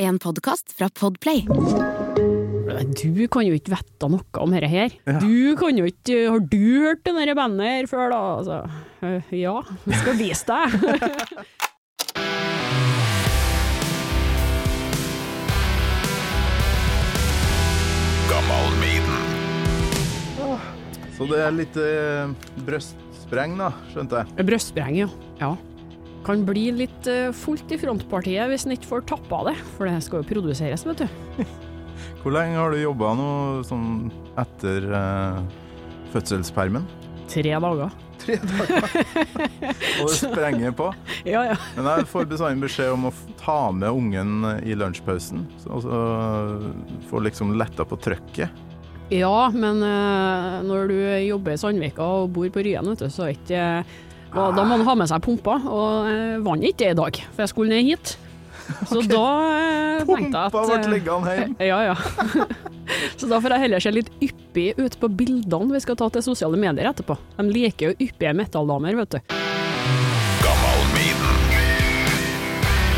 En podkast fra Podplay. Du kan jo ikke vite noe om dette her. Ja. Du kan jo ikke Har du hørt det der bandet her før, da? Altså, øh, ja, vi skal vise deg. Så det er litt eh, brøstspreng, da, skjønte jeg. Brøstspreng, ja. ja. Kan bli litt øh, fullt i frontpartiet hvis en ikke får tappa det, for det skal jo produseres, vet du. Hvor lenge har du jobba nå sånn etter eh, fødselspermen? Tre dager. Tre dager. Og det sprenger på. Ja, ja. Men jeg får bestandig beskjed om å ta med ungen i lunsjpausen, så så får liksom letta på trøkket. Ja, men eh, når du jobber i Sandvika og bor på Ryen, vet du, så er ikke da, da må man ha med seg pumpa, og jeg vann ikke det i dag, for jeg skulle ned hit. Så da øh, tenkte jeg at Pumpa ble liggende hjemme. Ja, ja. Så da får jeg heller se litt yppig ut på bildene vi skal ta til sosiale medier etterpå. De liker jo yppige metalldamer, vet du.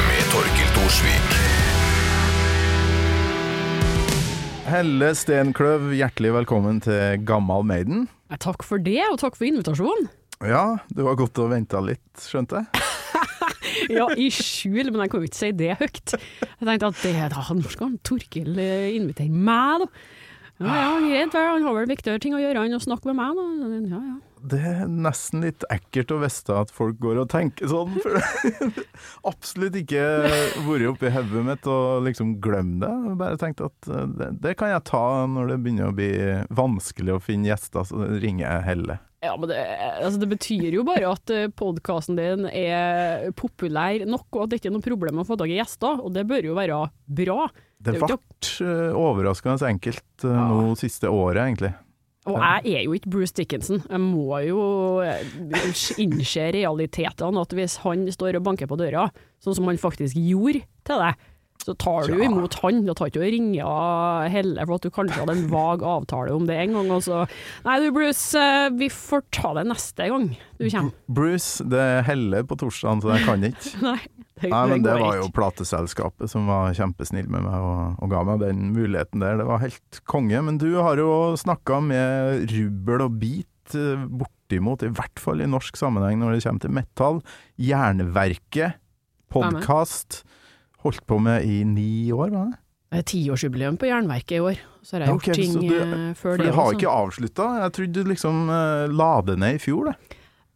Med Torkil Thorsvik. Helle Stenkløv, hjertelig velkommen til Gammal Maiden. Eh, Takk for det, og takk for invitasjonen. Ja, det var godt å vente litt, skjønte jeg. Ja, i skjul, men jeg kan jo ikke si det høyt. Jeg tenkte at det, da, nå skal han Torkil eh, invitere meg, da. Ja, ja, greit, vel, han har vel viktigere ting å gjøre enn å snakke med meg, da. Ja, ja. Det er nesten litt ekkelt å vite at folk går og tenker sånn. For absolutt ikke vært oppi hodet mitt og liksom glemt det. Jeg Bare tenkt at eh, det, det kan jeg ta når det begynner å bli vanskelig å finne gjester, så ringer jeg Helle. Ja, men det, altså det betyr jo bare at podkasten din er populær nok, og at det ikke er noe problem å få tak i gjester, og det bør jo være bra. Det ble eh, overraskende enkelt eh, Ja. nå siste året, egentlig. Og jeg er jo ikke Bruce Dickinson. Jeg må jo eh, innse realitetene, at hvis han står og banker på døra, sånn som han faktisk gjorde til deg, så tar du Ja. imot han. Da tar ikke du ringe heller, for at du kanskje hadde en vag avtale om det en gang, og så Nei du Bruce, eh, vi får ta det neste gang du kommer. Bruce, det er Helle på torsdagen, så jeg kan ikke. Nei, det, Nei, men det var jo plateselskapet som var kjempesnill med meg og, og ga meg den muligheten der. Det var helt konge. Men du har jo snakka med rubbel og bit, eh, bortimot, i hvert fall i norsk sammenheng når det kommer til metall. Jernverket, podkast. Holdt på med i ni år, var det? Det er tiårsjubileum på Jernverket i år, så har jeg gjort ok, ting du- eh, før For det. du har ikke avslutta? Jeg trodde du liksom eh, la det ned i fjor, det.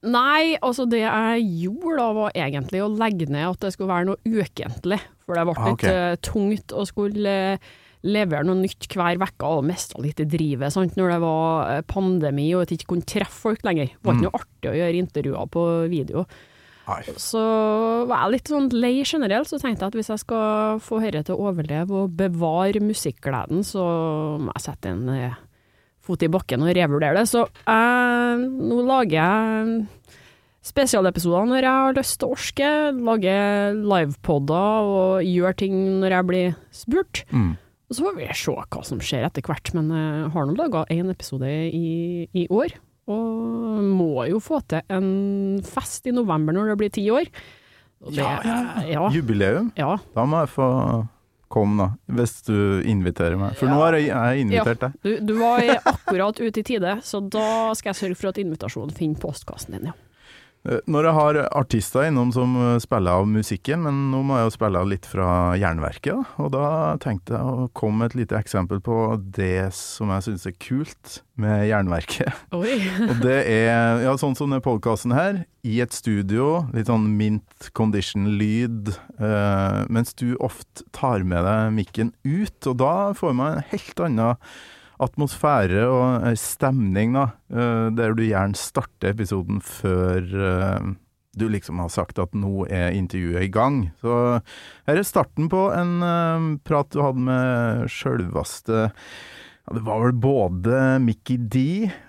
Nei, altså det jeg gjorde da var egentlig å legge ned at det skulle være noe ukentlig. For det ble Ah, litt ok. eh, tungt å skulle eh, levere noe nytt hver uke, og mista litt i drivet sant? når det var pandemi og at jeg ikke kunne treffe folk lenger. Det var ikke Mm. noe artig å gjøre intervjuer på video. Nei. Så var jeg litt sånn lei generelt, så tenkte jeg at hvis jeg skal få dette til å overleve og bevare musikkgleden, så må jeg sette en eh, fot i bakken og revurdere det. Så eh, nå lager jeg spesialepisoder når jeg har lyst til å orske, lager livepodder og gjør ting når jeg blir spurt. Mm. Og så får vi se hva som skjer etter hvert, men jeg har nå laga én episode i, i år. Og må jo få til en fest i november når det blir ti år. Det, Ja, ja, Jubileum. ja. Da må jeg få komme, da. Hvis du inviterer meg. For nå har jeg, invitert deg. Du, du var akkurat ute i tide, så da skal jeg sørge for at invitasjonen finner postkassen din, ja. Eh, Når jeg har artister innom som eh, spiller av musikken, men nå må jeg jo spille av litt fra jernverket, da. Og da tenkte jeg å komme med et lite eksempel på det som jeg syns er kult med jernverket. Og det er ja, sånn som denne podkasten her, i et studio, litt sånn mint condition-lyd, eh, mens du ofte tar med deg mikken ut, og da får man en helt annen atmosfære og stemning, da, eh, der du gjerne starter episoden før eh, du liksom har sagt at nå er intervjuet i gang. Så her er starten på en eh, prat du hadde med sjølveste ja, det var vel både Mickey D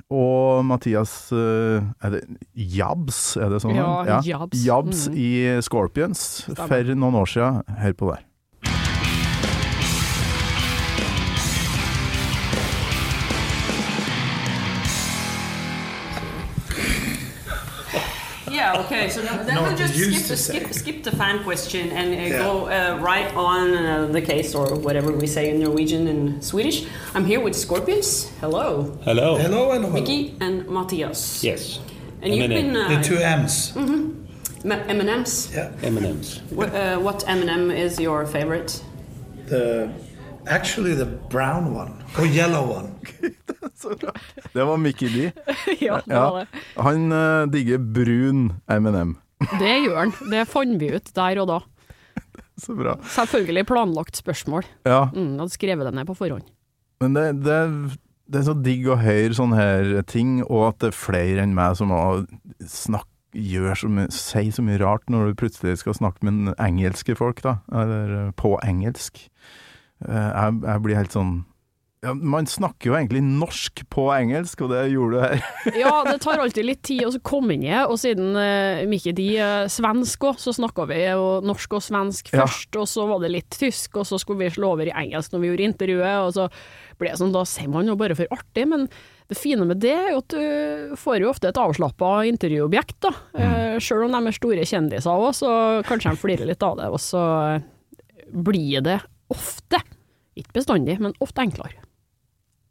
og Mathias Er det Jabs, er det sånn? Ja, Jabs. Jabs Mm. i Scorpions Stemmer. for noen år siden. Hør på der. Yeah, okay. So then, then Not we'll just skip, to skip, skip the fan question and uh, Yeah. go uh, right on uh, the case or whatever we say in Norwegian and Swedish. I'm here with Scorpions. Hello. Hello. Hello, hello. Mickey and Matthias. Yes. And you've been uh, The two M's. M- M&M's. Yeah. M&M's. What, uh, what M&M is your favorite? The actually the brown one or yellow one. Det var Mickey D. ja, det var Ja. det. Han uh, digger brun M&M. Det gjør han. Det fant vi ut der og da. Så bra. Selvfølgelig planlagt spørsmål. Ja, Mm, hadde skrevet det ned på forhånd. men det, det, det er så digg å høre sånne her ting, og at det er flere enn meg som snakker gjør så mye, sier så mye rart når du plutselig skal snakke med engelske folk, da, eller eh, på engelsk. Eh, Jeg, jeg blir helt sånn ja, Man snakker jo egentlig norsk på engelsk, og det gjorde du her. Ja, det tar alltid litt tid å så komme inn i og siden uh, Mikke de er svensk òg, så snakka vi jo norsk og svensk Ja. først, og så var det litt tysk, og så skulle vi slå over i engelsk når vi gjorde intervjuet, og så ble det sånn, da sier man jo bare for artig, men det fine med det er jo at du får jo ofte et avslappa intervjuobjekt, da. Uh, Sjøl om de er store kjendiser òg, så kanskje de flirer litt av det, og så blir det ofte, ikke bestandig, men ofte enklere.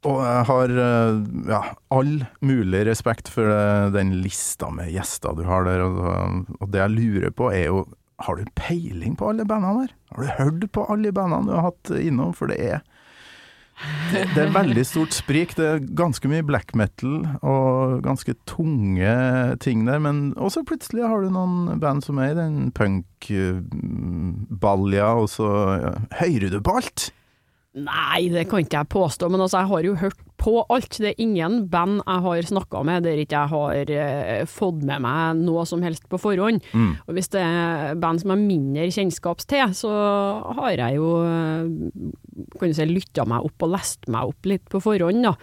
Og jeg har eh, ja, all mulig respekt for eh, den lista med gjester du har der, og, det jeg lurer på er jo Har du peiling på alle bandene der? Har du hørt på alle bandene du har hatt innom? For det er det, er veldig stort sprik. Det er ganske mye black metal og ganske tunge ting der, men også plutselig har du noen band som er i den punk-balja, og så ja, hører du på alt! Nei, det kan ikke jeg påstå, men altså, jeg har jo hørt på alt. Det er ingen band jeg har snakka med der ikke jeg har eh, fått med meg noe som helst på forhånd. Mm. Og hvis det er band som jeg har mindre kjennskap til, så har jeg jo eh, kan du si, lytta meg opp og lest meg opp litt på forhånd, da.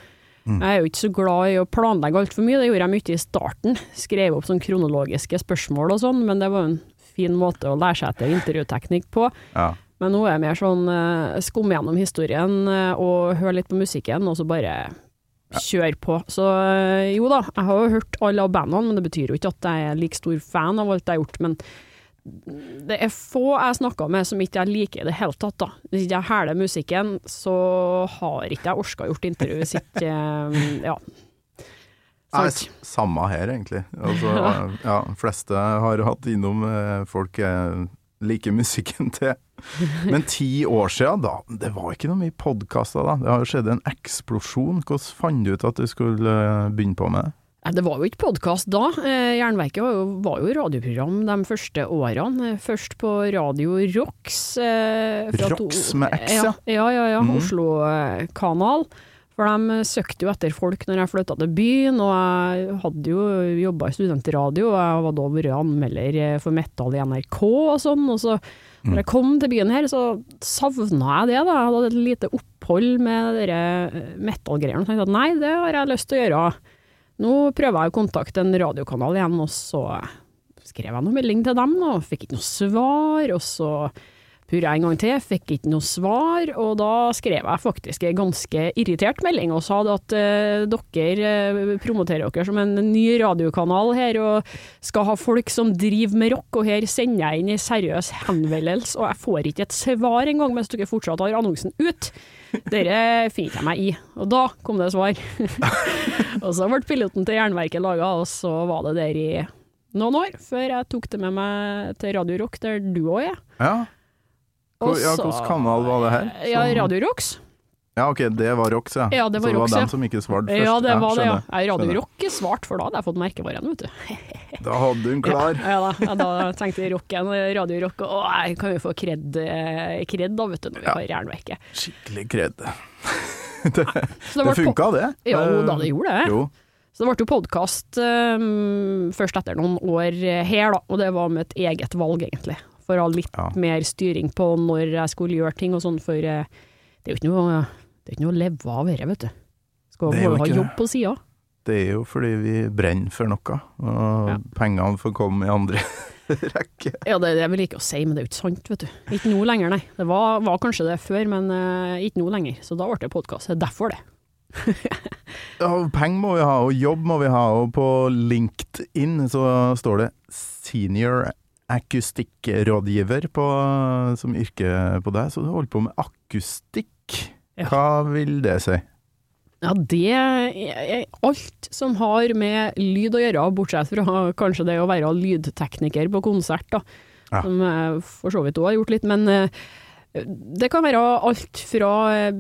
Mm. Jeg er jo ikke så glad i å planlegge altfor mye, det gjorde jeg mye i starten. Skrev opp sånn kronologiske spørsmål og sånn, men det var jo en fin måte å lære seg til intervjuteknikk på. Ja. Men nå er jeg mer sånn skum skumme gjennom historien eh, og hør litt på musikken, og så bare kjør på. Så eh, jo da, jeg har jo hørt alle av bandene, men det betyr jo ikke at jeg er like stor fan av alt jeg har gjort. Men det er få jeg snakker med som ikke jeg liker i det hele tatt, da. Hvis ikke jeg hæler musikken, så har ikke jeg orka gjort intervju hvis ikke eh, Ja. Nei, Sant. samme her, egentlig. Altså, ja, fleste har hatt innom eh, folk jeg liker musikken til. Men ti år siden, da, det var ikke noe mye podkaster da. Det har jo skjedd en eksplosjon. Hvordan fant du ut at du skulle eh, begynne på med det? Det var jo ikke podkast da. Eh, Jernverket var jo, var jo radioprogram de første årene. Eh, Først på Radio Rocks. Rocks med X, ja. Ja, ja, ja. Mm. Oslo-kanal. For de søkte jo etter folk når jeg flytta til byen, og jeg hadde jo jobba i studentradio, og jeg hadde da vært anmelder eh, for metal i NRK og sånn. Og så når jeg kom til byen her, så savna jeg det, da. Jeg hadde et lite opphold med de metal-greiene og tenkte at nei, det har jeg lyst til å gjøre. Nå prøver jeg å kontakte en radiokanal igjen, og så skrev jeg noen melding til dem, og fikk ikke noe svar, og så purra en gang til, fikk ikke noe svar, og da skrev jeg faktisk en ganske irritert melding og sa at eh, dere eh, promoterer dere som en ny radiokanal her, og skal ha folk som driver med rock, og her sender jeg inn en seriøs henvendelse, og jeg får ikke et svar engang mens dere fortsatt har annonsen ut. Dere finner jeg meg i. Og da kom det svar. og så ble piloten til Jernverket laga, og så var det der i noen år, før jeg tok det med meg til Radio Rock, der du òg er. Ja, Hvor- ja hvilken kanal var det her? Ja, Radio Rocks. Ja, ok, det var Rox, ja. Ja, det var Så det var ja. som ikke svarte først. Ja, det var det, ja. Jeg Radio. Rock svarte, svart, for da hadde jeg fått merkevaren, vet du. Da hadde hun klar. Ja, ja da, ja, da tenkte jeg rocken, Radio Rock, og å, jeg kan jo få kred, eh, kred da, vet du, når vi Ja. har Jernverket. Skikkelig kred. Så Det det funka, det. Ja, Eh, da, det gjorde det. Jo. Så det ble jo podkast først etter noen år her, da, og det var med et eget valg, egentlig. For å ha litt Ja. mer styring på når jeg skulle gjøre ting og sånn, for eh, det er jo ikke noe, det ikke noe å leve av dette, vet du. Skal Det jo ha jobb på sida. Det er jo fordi vi brenner for noe, og Ja. pengene får komme i andre rekke. Ja, det, det er vel ikke å si, men det er jo ikke sant, vet du. Ikke nå lenger, nei. Det var, var kanskje det før, men uh, ikke nå lenger. Så da ble det podkast. Det er derfor det. Ja, penger må vi ha, og jobb må vi ha, og på LinkedIn så står det senior akustikkrådgiver som yrke på deg, så du holder på med akustikk. Hva vil det si? Ja, det er alt som har med lyd å gjøre, bortsett fra kanskje det å være lydtekniker på konsert, da. Ja. Som jeg for så vidt òg har gjort litt, men eh, det kan være alt fra eh,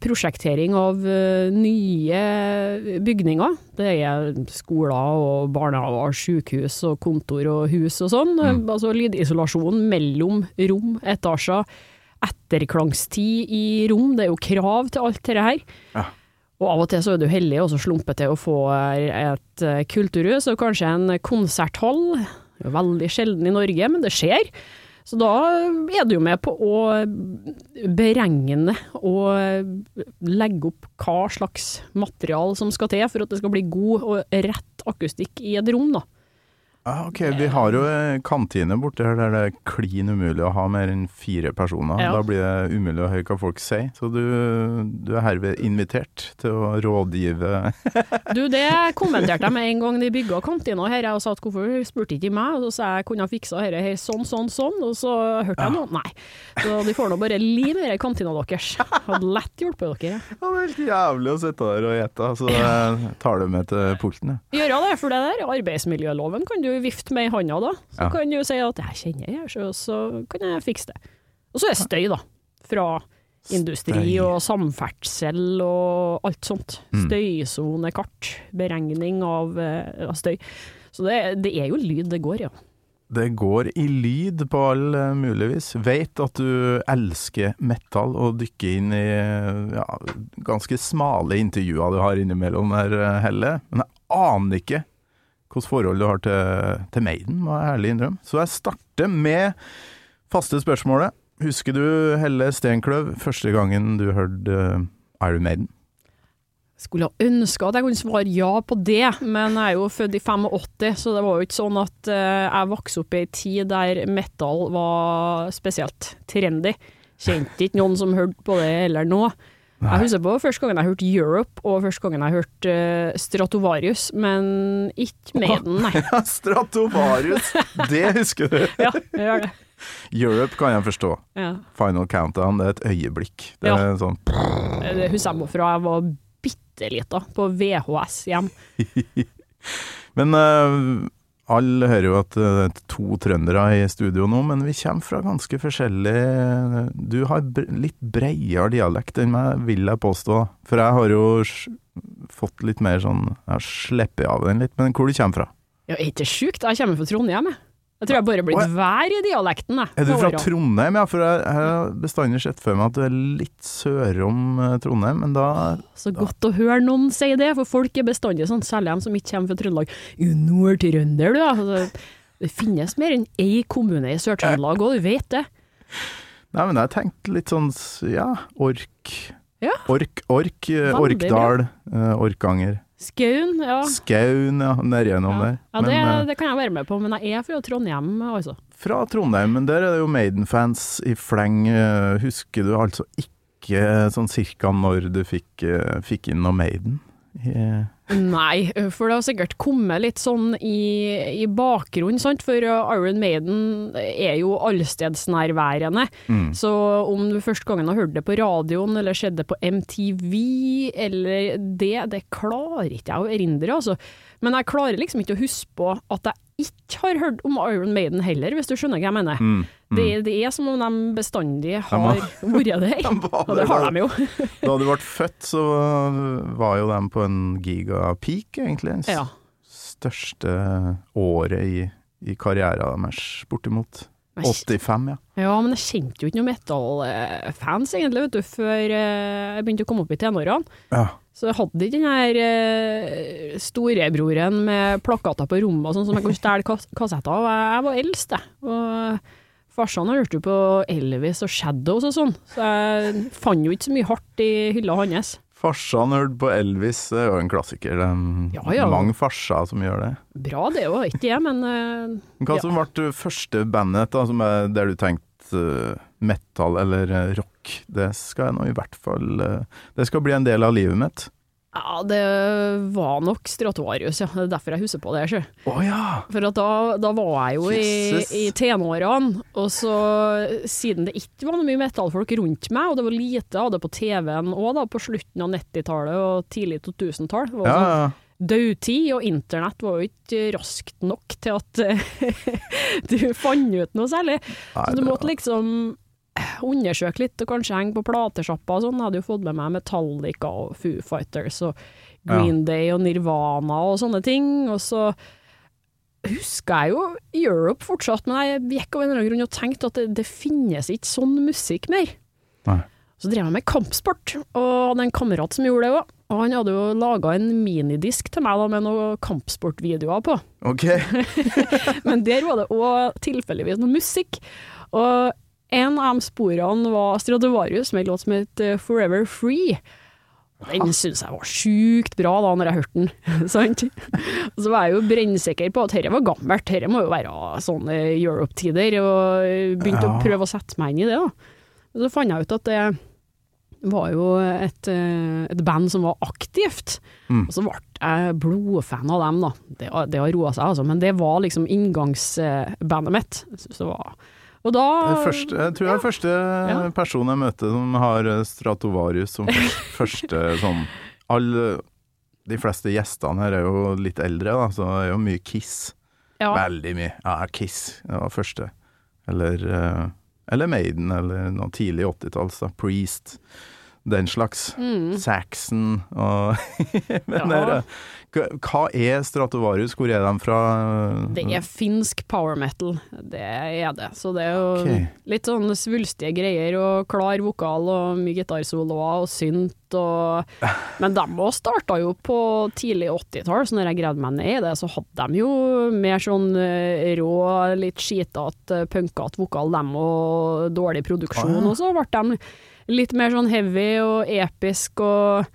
prosjektering av eh, nye bygninger. Det er skoler og barnehager, sykehus og kontor og hus og sånn. Altså lydisolasjon mellom rom, etasjer. Etterklangstid i rom, det er jo krav til alt dette her. Ja. Og av og til så er du heldig og så slumper til å få et eh, kulturhus og kanskje en konserthall. Er veldig sjelden i Norge, men det skjer. Så da er du jo med på å beregne og legge opp hva slags material som skal til for at det skal bli god og rett akustikk i et rom, da. Ah, ok, vi har jo eh, kantine borte her der det er klin umulig å ha mer enn fire personer. Ja. Da blir det umulig å høre hva folk sier. Så du, du er herved invitert til å rådgive. Du, det kommenterte jeg med en gang de bygga kantina her, og sa at hvorfor spurte ikke meg, og så sa jeg kunne ha fiksa dette her sånn, sånn, sånn, og så hørte jeg noe, nei. Så de får nå bare lim i denne kantina deres. Hadde lett hjulpet dere. Ja, det er helt jævlig å sitte der og gjette, så jeg tar det med til pulten. jeg. Gjøre det, for det der arbeidsmiljøloven kan du vifte med i hånda, da. Så Ja. kan du si at jeg kjenner jeg, så, så kan jeg fikse det. Og så er det støy, da. Fra industri og samferdsel og alt sånt. Mm. Støysonekart. Beregning av, eh, av støy. Så det, det er jo lyd det går, ja. Det går i lyd på all eh, mulig vis. Veit at du elsker metal og dykker inn i ja, ganske smale intervjuer du har innimellom her, eh, Helle. Men jeg aner ikke hvilket forhold du har til, til Maiden, må jeg ærlig innrømme. Så jeg starter med faste spørsmålet. Husker du Helle Steinkløv første gangen du hørte eh, Iron Maiden? Skulle ha ønska at jeg kunne svare ja på det, men jeg er jo født i 85, så det var jo ikke sånn at eh, jeg vokste opp i ei tid der metal var spesielt trendy. Kjente ikke noen som hørte på det heller nå. Jeg husker på første gangen jeg hørte Europe, og første gangen jeg hørte uh, Stratovarius, men ikke Maiden, nei. Stratovarius! Det husker du! Ja, jeg gjør det. Europe kan jeg forstå. Ja. Final Countdown, det er et øyeblikk. Det Ja. er sånn Det husker jeg fra jeg var bitte lita, på VHS hjem. Men eh, alle hører jo at det er to trøndere i studio nå, men vi kommer fra ganske forskjellig Du har litt bredere dialekt enn meg, vil jeg påstå. For jeg har jo fått litt mer sånn Jeg har sluppet av den litt, men hvor du kommer fra? Ja, er ikke sjukt? Jeg kommer fra Trondheim, jeg. Jeg tror jeg bare er blitt vær i dialekten, jeg. Er du fra. Trondheim? Ja, for jeg, har bestandig sett for meg at du er litt sør om Trondheim, men da Så godt å høre noen si det, for folk er bestandig sånn, særlig dem som ikke kommer fra Trøndelag. Jo, nordtrønder, du. Altså, det finnes mer enn én kommune i Sør-Trøndelag, og du vet det. Nei, men jeg tenkte litt sånn ja, Ork. Ja. Ork, Ork, eh, Orkdal, eh, Orkanger. Skaun, ja. Skaun, ja, nedgjennom Ja, der. ja det, Men, eh, det kan jeg være med på, men jeg er fra Trondheim, altså. fra Trondheim, men der er det jo Maiden-fans i fleng. Eh, Husker du altså ikke sånn cirka når du fikk, eh, fikk inn noe Maiden? I- Nei, for det har sikkert kommet litt sånn i, i bakgrunnen, sant? For Iron Maiden er jo allstedsnærværende. Mm. Så om du første gangen har hørt det på radioen, eller sett det på MTV, eller det, det klarer ikke jeg å erindre, altså. Men jeg klarer liksom ikke å huske på at jeg ikke har hørt om Iron Maiden heller, hvis du skjønner hva jeg mener. Mm. Det, det er som om de bestandig har vært der. Og det har de jo. Da du ble født, så var jo de på en gigapeak, egentlig. Ja. Største året i, i karrieren deres, bortimot. Men jeg- 85, ja. Ja, men jeg kjente jo ikke noen metal-fans egentlig, vet du, før eh, jeg begynte å komme opp i tenårene. ja. Så jeg hadde ikke den her eh, storebroren med plakater på rommet og sånn som jeg kunne stjele kas kassetter av. Jeg, jeg var eldst, jeg. Og farsan hørte jo på Elvis og Shadows og sånn, så jeg fant jo ikke så mye hardt i hylla hans. Farsan hørte på Elvis, det er jo en klassiker. Det er Ja, ja. mange farser som gjør det. Bra det òg, ikke jeg, men uh, Hva Ja. som ble første bandet da, som er der du tenkte uh, metal eller eh, rock? Det skal jeg nå i hvert fall uh, Det skal bli en del av livet mitt. Ja, det var nok Stratovarius, ja. Det er derfor jeg husker på det. Ikke? Å ja! For at da, da var jeg jo i, Jesus. i tenårene, og så siden det ikke var noe mye metallfolk rundt meg, og det var lite av det på TV-en òg, på slutten av 90-tallet og tidlig 2000-tall, var Ja, sånn ja. dødtid, og internett var jo ikke raskt nok til at du fant ut noe særlig. Nei, Så du måtte liksom undersøke litt, og kanskje henge på platesjappa og sånn. Hadde jo fått med meg Metallica og Foo Fighters og Green Day og Nirvana og sånne ting. Og så husker jeg jo Europe fortsatt, men jeg gikk av en eller annen grunn og tenkte at det, det finnes ikke sånn musikk mer. Nei. Så drev jeg med kampsport, og hadde en kamerat som gjorde det òg. Og han hadde jo laga en minidisk til meg da, med noen kampsportvideoer på. Ok. Men der var det òg tilfeldigvis noe musikk. Og en av de sporene var Stradivarius med en låt som het eh, Forever Free. Den syns jeg var sjukt bra da når jeg hørte den, sant? Og så var jeg jo brennsikker på at dette var gammelt, dette må jo være sånne Europe-tider, og begynte Ja. å prøve å sette meg inn i det. da. Og så fant jeg ut at det var jo et, eh, et band som var aktivt, Mm. og så ble jeg blodfan av dem, da. Det, det har roa seg, altså, men det var liksom inngangsbandet mitt. Jeg synes det var Og da første, jeg tror jeg er første Ja. person jeg møter som har eh, Stratovarius som første, første sånn Alle De fleste gjestene her er jo litt eldre, da, så det er jo mye Kiss. ja, Veldig mye. Ja, Kiss det var første. Eller, eh, eller Maiden, eller noe tidlig 80-talls, da. Priest. Den slags. mm, Saxon og Men Ja. er hva- er Stratovarius? Hvor er de fra? det er finsk power metal, det er det. Så det er jo okay. litt sånn svulstige greier og klar vokal og mye gitarsoloer og synt og Men de òg starta jo på tidlig 80-tall, så når jeg gravde meg ned i det, så hadde de jo mer sånn eh, rå, litt skitete, punkete vokal, dem, og dårlig produksjon. Ah. Og så ble de litt mer sånn heavy og episk og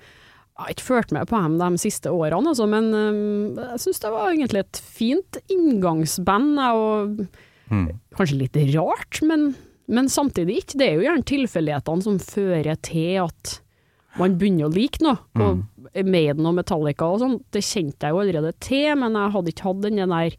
jeg har ikke fulgt med på dem de siste årene, altså, men um, jeg syns det var egentlig et fint inngangsband. Og Mm. kanskje litt rart, men, men samtidig ikke. Det er jo gjerne tilfeldighetene som fører til at man begynner å like noe. Og Maiden og Metallica og sånn, det kjente jeg jo allerede til, men jeg hadde ikke hatt den der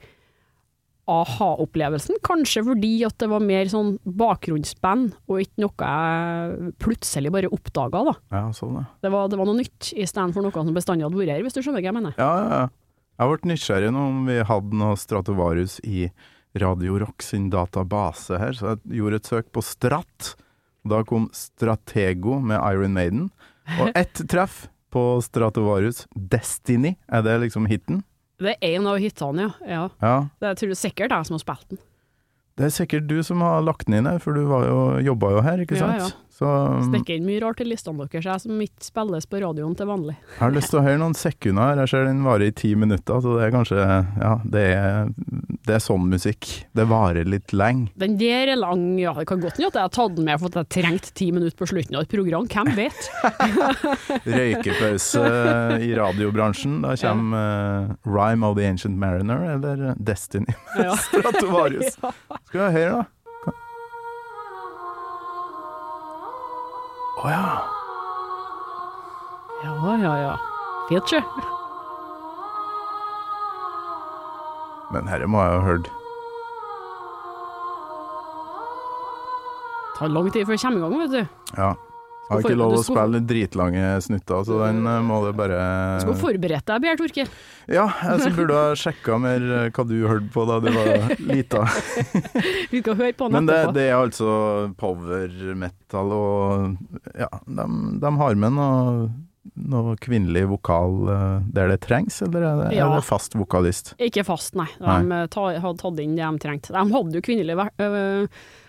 aha-opplevelsen. Kanskje fordi at det var mer sånn bakgrunnsband, og ikke noe jeg plutselig bare oppdaga, da. Ja, sånn, ja. Det var, det var noe nytt istedenfor noe som bestandig hadde vært her, hvis du skjønner hva jeg mener. Ja, ja, ja. Jeg ble nysgjerrig nå om vi hadde noe Stratovarius i Radio Rock sin database her, så jeg gjorde et søk på Strat. Da kom Stratego med Iron Maiden, og ett treff på Stratovarius. Destiny, er det liksom hiten? Det er en av hitene, ja. ja. Det er tror jeg sikkert jeg som har spilt den. Det er sikkert du som har lagt den inn her, for du var jo, jobba jo her, ikke sant? Ja, ja. Så um, Stikker inn mye rart i listene deres, jeg som ikke spilles på radioen til vanlig. jeg har lyst til å høre noen sekunder her. Jeg ser den varer i ti minutter, så det er kanskje Ja, det er, det er sånn musikk. Det varer litt lenge. Den der er lang, ja. Det kan godt hende at jeg har tatt den med for at jeg trengte ti minutter på slutten av et program, hvem vet? Røykepause i radiobransjen. Da kommer uh, Rhyme of the Ancient Mariner eller Destiny med Ja. Stratovarius. Skal vi høre, da? Å ja. Ja, ja, ja. Fint, sjø. Men herre må jeg ha hørt. Det Tar lang tid før jeg kommer i gang, vet du. Ja. Jeg har ikke lov å du spille dritlange snutter, så den eh, må det bare Du skal forberede deg, Bjørn Torkel. Ja, jeg så burde ha sjekka mer eh, hva du hørte på da du var lita. Vi skal høre på den Men det, etterpå. det er altså power metal, og ja, de, de har med noe, noe kvinnelig vokal eh, der det trengs, eller er det, Ja. er det fast vokalist? Ikke fast, nei. De nei. ta, hadde tatt inn det de trengte. De hadde jo kvinnelig øh,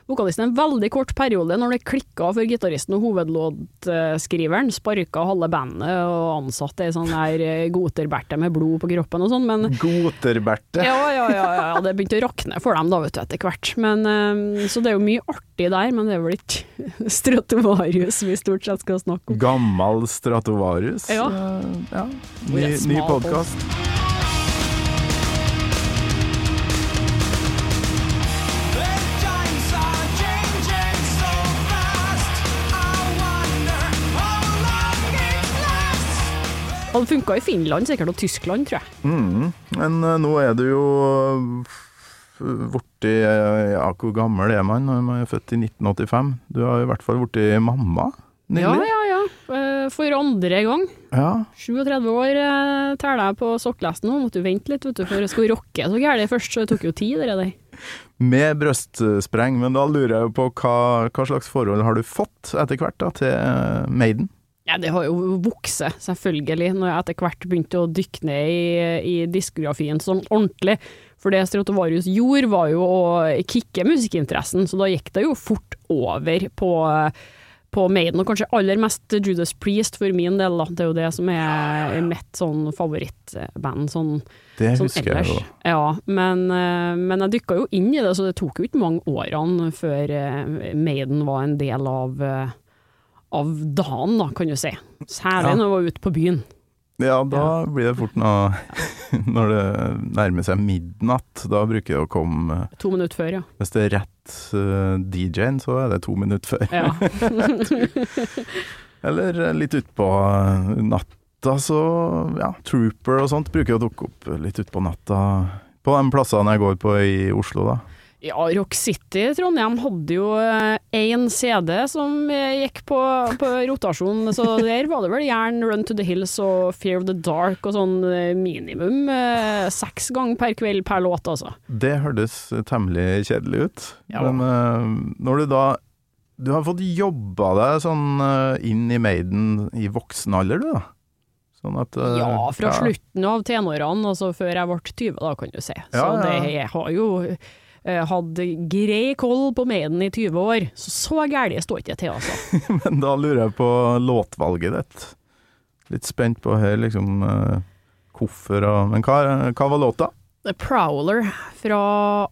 vokalisten en veldig kort periode når det klikka for gitaristen og hovedlåtskriveren. Sparka halve bandet og ansatte ei sånn der eh, goterberte med blod på kroppen og sånn, men Goterberte. ja, ja, ja, ja, det begynte å rakne for dem da, vet du, etter hvert. Men, eh, så det er jo mye artig der, men det er vel ikke Stratovarius vi stort sett skal snakke om. Gammel Stratovarius. Ja. eh, ja. Ny, ny smal podkast. Hadde funka i Finland sikkert, og Tyskland, tror jeg. Mm. Men uh, nå er du jo borti Ja, hvor gammel er man når man er født i 1985? Du har i hvert fall blitt mamma nylig. ja, ja. ja. For andre gang. Ja. 37 år eh, teller jeg på sokkelesten nå. Måtte jo vente litt, vet du, for jeg skulle rocke så gærent først, så det tok jo tid, det der. Med brøstspreng, men da lurer jeg på hva, hva slags forhold har du fått etter hvert da, til eh, Maiden? Ja, det har jo vokst, selvfølgelig, når jeg etter hvert begynte å dykke ned i, i diskografien sånn ordentlig. For det Stratovarius gjorde, var jo å kicke musikkinteressen, så da gikk det jo fort over på, på Maiden, og kanskje aller mest Judas Priest for min del, da. Det er jo det som er mitt sånn favorittband sånn, Det sånn husker jeg jo. Ja, men, eh, men jeg dykka jo inn i det, så det tok jo ikke mange årene før eh, Maiden var en del av eh, av dagen, da, kan du si. Særlig Ja. når jeg var ute på byen. Ja, da blir det fort noe Når det nærmer seg midnatt, da bruker det å komme To minutter før, ja. Hvis det er rett uh, DJ-en, så er det to minutter før. ja. Eller eh, litt utpå natta, så ja, Trooper og sånt bruker å dukke opp litt utpå natta. På de plassene jeg går på i Oslo, da. Ja, Rock City Trondheim hadde jo én CD som eh, gikk på, på rotasjon, så der var det vel gjerne Run to the Hills og Fear of the Dark og sånn eh, minimum eh, seks ganger per kveld per låt, altså. Det hørtes temmelig kjedelig ut. Ja. Men eh, når du da Du har fått jobba deg sånn eh, inn i Maiden i voksen alder, du da? Sånn at eh, Ja, fra slutten av tenårene, altså før jeg ble 20, da, kan du si. Så Ja, ja. det jeg har jo eh, hatt grei koll på Maiden i 20 år, så så gærent står ikke jeg til, altså. Men da lurer jeg på låtvalget ditt. Litt spent på her, liksom eh, hvorfor og Men hva, hva var låta? The Prowler fra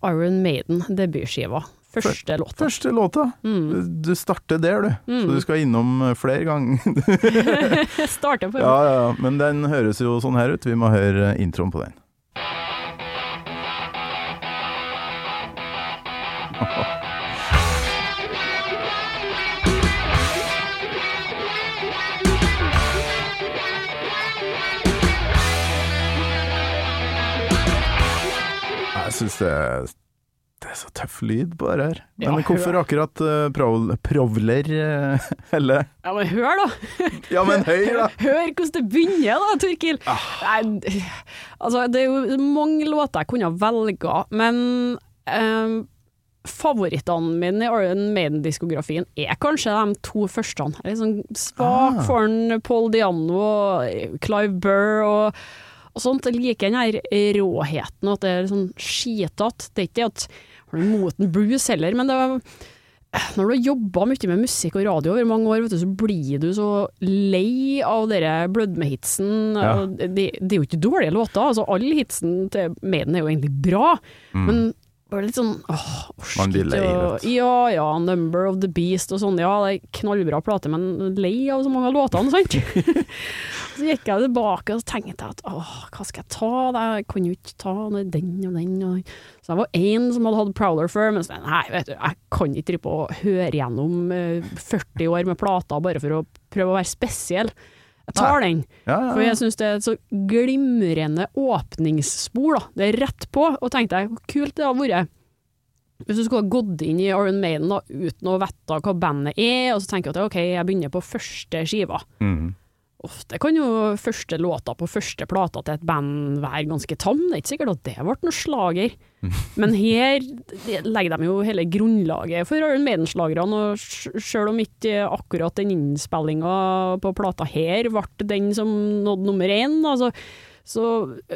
Iron Maiden, debutskiva. Første låta. Første låta. Mm. Du starter der, du. Så du skal innom eh, flere ganger. Starter på ja, ja, ja. Men den høres jo sånn her ut. Vi må høre introen på den. Jeg syns det, det er så tøff lyd på det her. Men Ja, hvorfor akkurat uh, Provler uh, Eller Ja, men hør, da! Ja, men høy, da! Hør hvordan det begynner, da, Torkil. Nei, altså, det er jo mange låter jeg kunne velge, men eh, favorittene mine i Iron Maiden-diskografien er kanskje de to første. Jeg er litt sånn svak Ah. for en Paul Diano og Clive Burr og, og sånt. Jeg liker den her råheten, og at det er sånn skitete. Det er ikke det at har noe imot blues heller, men det var når du har jobba mye med musikk og radio over mange år, vet du, så blir du så lei av dere blødme-hitsen. Ja. Det, det er jo ikke dårlige låter, altså alle hitsen til Maiden er jo egentlig bra, men bare litt sånn åh, Mm. Man blir lei, vet. Ja ja, Number of the Beast og sånn, ja det er knallbra plate, men lei av så mange av låtene, sant? så gikk jeg tilbake og tenkte at åh, hva skal jeg ta? Jeg kan jo ikke ta den og den og. Så jeg var én som hadde hatt Prowler før, men så, nei, vet du, jeg kan ikke drive på og høre gjennom eh, 40 år med plater bare for å prøve å være spesiell. Jeg tar den, Ja, ja, for jeg syns det er et så glimrende åpningsspor. da. Det er rett på, og tenkte jeg, hvor kult det hadde vært hvis du skulle ha gått inn i Iron Maiden da, uten å vite hva bandet er, og så tenker jeg at ok, jeg begynner på første skiva. Mm. Ofte kan jo første låta på første plata til et band være ganske tam, det er ikke sikkert at det ble noen slager. Men her legger de jo hele grunnlaget for Iron Maiden-slagerne, og selv om ikke akkurat den innspillinga på plata her ble den som nådde nummer én, altså, så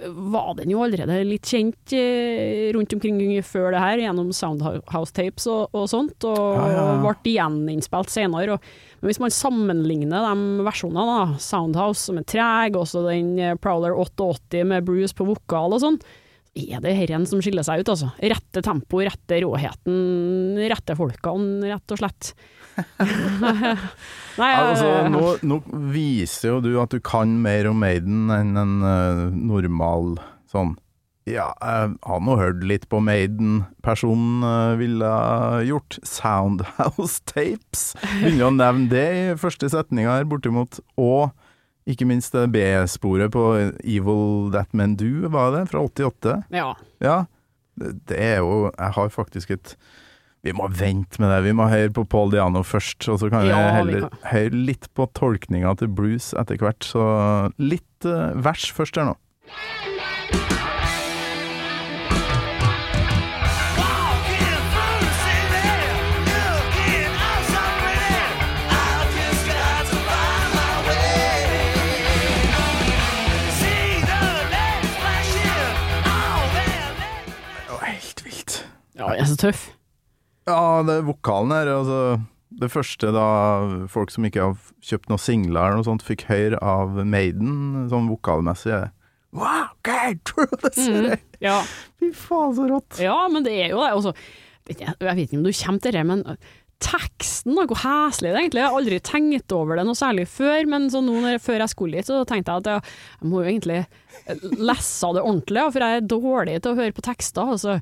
var den jo allerede litt kjent rundt omkring før det her, gjennom Soundhouse-tapes og, og sånt, og Ja, ja, ja. ble gjeninnspilt senere. Og, men hvis man sammenligner de versjonene, da, Soundhouse som er treg, også den eh, Prowler 88 med Bruce på vokal og sånn, er det herren som skiller seg ut, altså. Rette tempo, rette råheten, rette folkene, rett og slett. Nei, Altså, eh, nå, nå viser jo du at du kan mer om Maiden enn en uh, normal sånn Ja, jeg har nå hørt litt på Maiden. Personen uh, ville gjort Soundhouse Tapes. Begynner å nevne det i første setninga her, bortimot. Og Ikke minst det B-sporet på Evil That Men Do, var det? Fra 88? Ja. Ja. Det er jo Jeg har faktisk et Vi må vente med det. Vi må høre på Paul Diano først, og så kan Ja, vi heller kan. høre litt på tolkninga til Bruce etter hvert. Så litt eh, vers først her nå. Ja, jeg er så tøff. Ja, det er vokalen her, altså Det første da folk som ikke har kjøpt noen singler eller noe sånt, fikk høre av Maiden, sånn vokalmessig er Wow, God, du det ser jeg? Ja. Fy faen, så rått. ja, men det er jo det. Også, jeg, jeg vet ikke om du kommer til det, men teksten, da, hvor heslig det egentlig er. Jeg har aldri tenkt over det noe særlig før, men så nå før jeg skulle hit, så tenkte jeg at jeg, jeg må jo egentlig lese det ordentlig, for jeg er dårlig til å høre på tekster. Altså.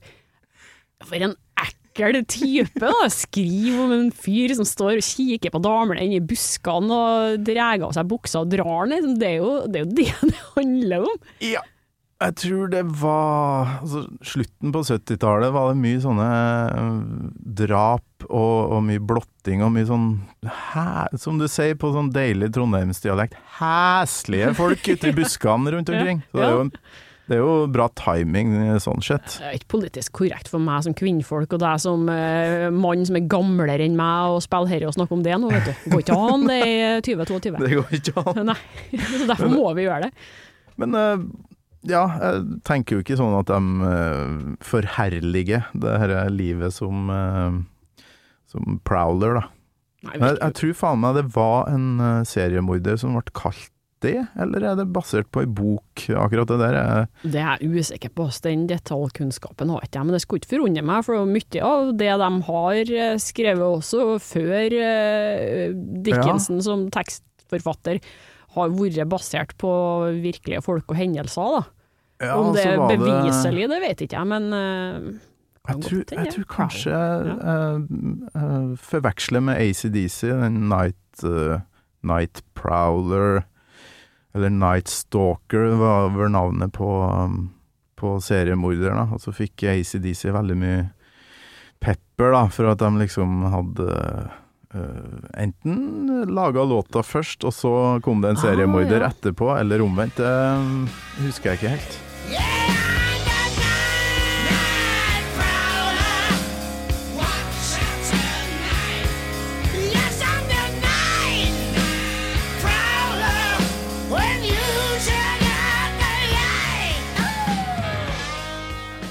For en ekkel type, da. Skriv om en fyr som står og kikker på damene inni i buskene og drar av seg buksa og drar den. liksom. Det er jo det er jo det det handler om. Ja. Jeg tror det var altså, Slutten på 70-tallet var det mye sånne øh, drap og, og mye blotting og mye sånn hæ, Som du sier på sånn deilig trondheimsdialekt, heslige folk ute i buskene rundt omkring. Så det er jo, en, det er jo bra timing sånn sett. Det er ikke politisk korrekt for meg som kvinnfolk og deg som eh, mann som er gamlere enn meg og spiller herre og snakke om det nå, vet du. Går ikke an, det er 2022. Det går ikke an. Nei, så derfor må vi gjøre det. Men eh, ja, jeg tenker jo ikke sånn at de øh, forherliger det her livet som, øh, som prowler, da. Nei, jeg, jeg tror faen meg det var en seriemorder som ble kalt det, eller er det basert på ei bok, akkurat det der? er- Det er jeg usikker på, den detaljkunnskapen har ikke jeg, men det skulle ikke forundre meg, for mye av det de har eh, skrevet også før Dickensen ja. som tekstforfatter, har vært basert på virkelige folk og hendelser, da. Ja, Om det er beviselig, det vet ikke jeg, men eh, Jeg tror, jeg tror kanskje Ja. jeg eh, eh, forveksler med ACDC, den Night, uh, Night Prowler, eller Night Stalker var vel navnet på, um, på seriemorderen. Og så fikk ACDC veldig mye pepper da, for at de liksom hadde Uh, enten laga låta først, og så kom det en Ah, seriemorder ja. etterpå, eller omvendt. Det um, husker jeg ikke helt.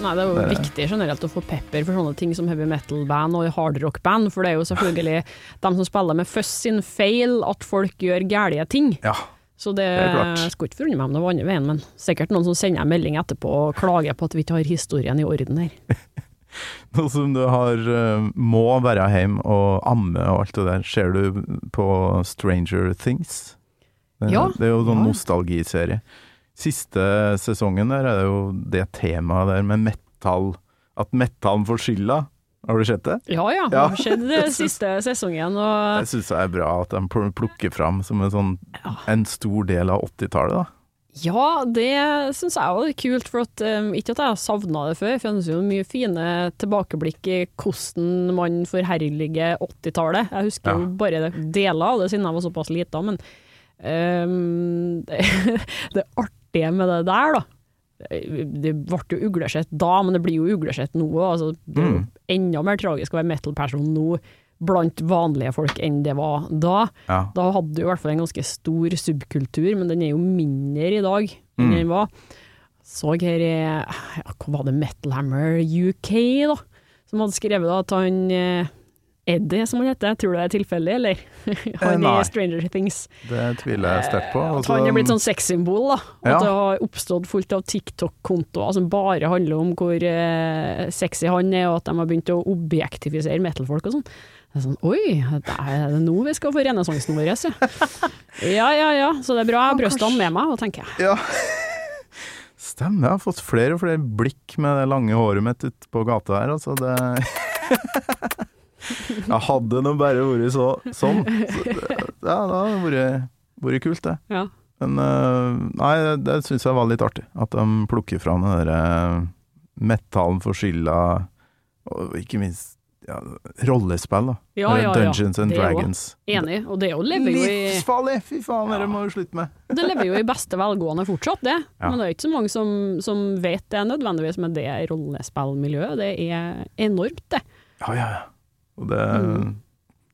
Nei, det er jo Det- viktig generelt å få pepper for sånne ting som heavy metal-band og hardrock-band, for det er jo selvfølgelig dem som spiller med fuss sin feil at folk gjør gærlige ting. Ja, Så det, Det skulle ikke forundre meg om det var andre veien, men sikkert noen som sender en melding etterpå og klager på at vi ikke har historien i orden her. Nå som du har eh, må være hjemme og amme og alt det der, ser du på Stranger Things? Det, Ja. det er jo sånn Ja. nostalgiserie. Siste sesongen der er det jo det temaet der med metall, at metallen får skylda. Har du sett det? Ja ja, det Ja. har skjedd det siste sesongen, og Det syns det er bra at de plukker fram som en sånn en stor del av 80-tallet, da. Ja, det syns jeg var litt kult, for at, um, ikke at jeg har savna det før, for jeg synes jo mye fine tilbakeblikk i hvordan man forherliger 80-tallet. Jeg husker Ja. jo bare det- deler av det siden jeg var såpass lita, men um, det, det artige med det der, da det ble jo uglesett da, men det blir jo uglesett nå. Altså, det er jo Mm. enda mer tragisk å være metal-person nå blant vanlige folk enn det var da. Ja. Da hadde du i hvert fall en ganske stor subkultur, men den er jo mindre i dag enn Mm. den var. Så her ja, Hva var det, Metal Hammer UK, da? Som hadde skrevet da at han eh, Eddie, som han heter, tror du det er tilfeldig, eller? han i Stranger Things. Det tviler jeg sterkt på. At Altså, han er blitt sånn sexsymbol, da. At Ja. det har oppstått fullt av TikTok-kontoer som bare handler om hvor eh, sexy han er, og at de har begynt å objektifisere metal-folk og sånn. Det er sånn, Oi, det er det nå vi skal få renessansen vår, ja. Ja ja ja, så det er bra jeg har brystene med meg, tenker jeg. Ja. Stemmer, jeg har fått flere og flere blikk med det lange håret mitt ute på gata her, altså. Det Jeg hadde nå bare vært så, sånn. Så, det- ja, det hadde vært, vært kult, det. Ja. Men eh, nei, det, det syns jeg var litt artig. At de plukker fram den derre metallen for skylda, og ikke minst ja, rollespill, da. Ja, ja, ja. Dungeons and Det Dragons. Enig, og det er jo lever jo i Livsfarlig! Fy faen, det må vi slutte med. Det lever jo i beste velgående fortsatt, det. Men det er ikke så mange som, som vet det nødvendigvis men det rollespillmiljøet. Det er enormt, det. Ja, ja, ja. Og det, Mm.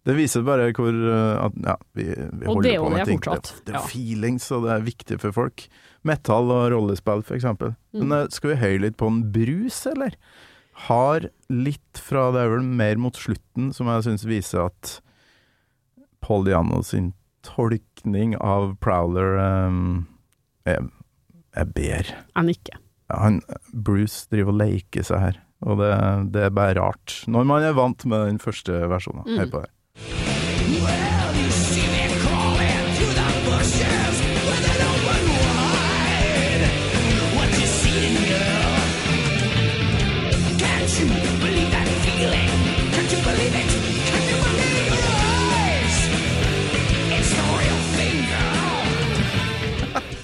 det viser bare hvor uh, at ja, vi, vi holder er på med ting. fortsatt. Det, det er feelings, og det er viktig for folk. Metall og rollespill, for eksempel. Mm. Men uh, skal vi høye litt på en brus, eller? Har litt fra Det er vel mer mot slutten som jeg syns viser at Paul Diano sin tolkning av Prowler um, er, er bedre. Han ikke. Han, Bruce driver og leker seg her, og det, det er bare rart. Når man er vant med den første versjonen. Mm. Hør på det.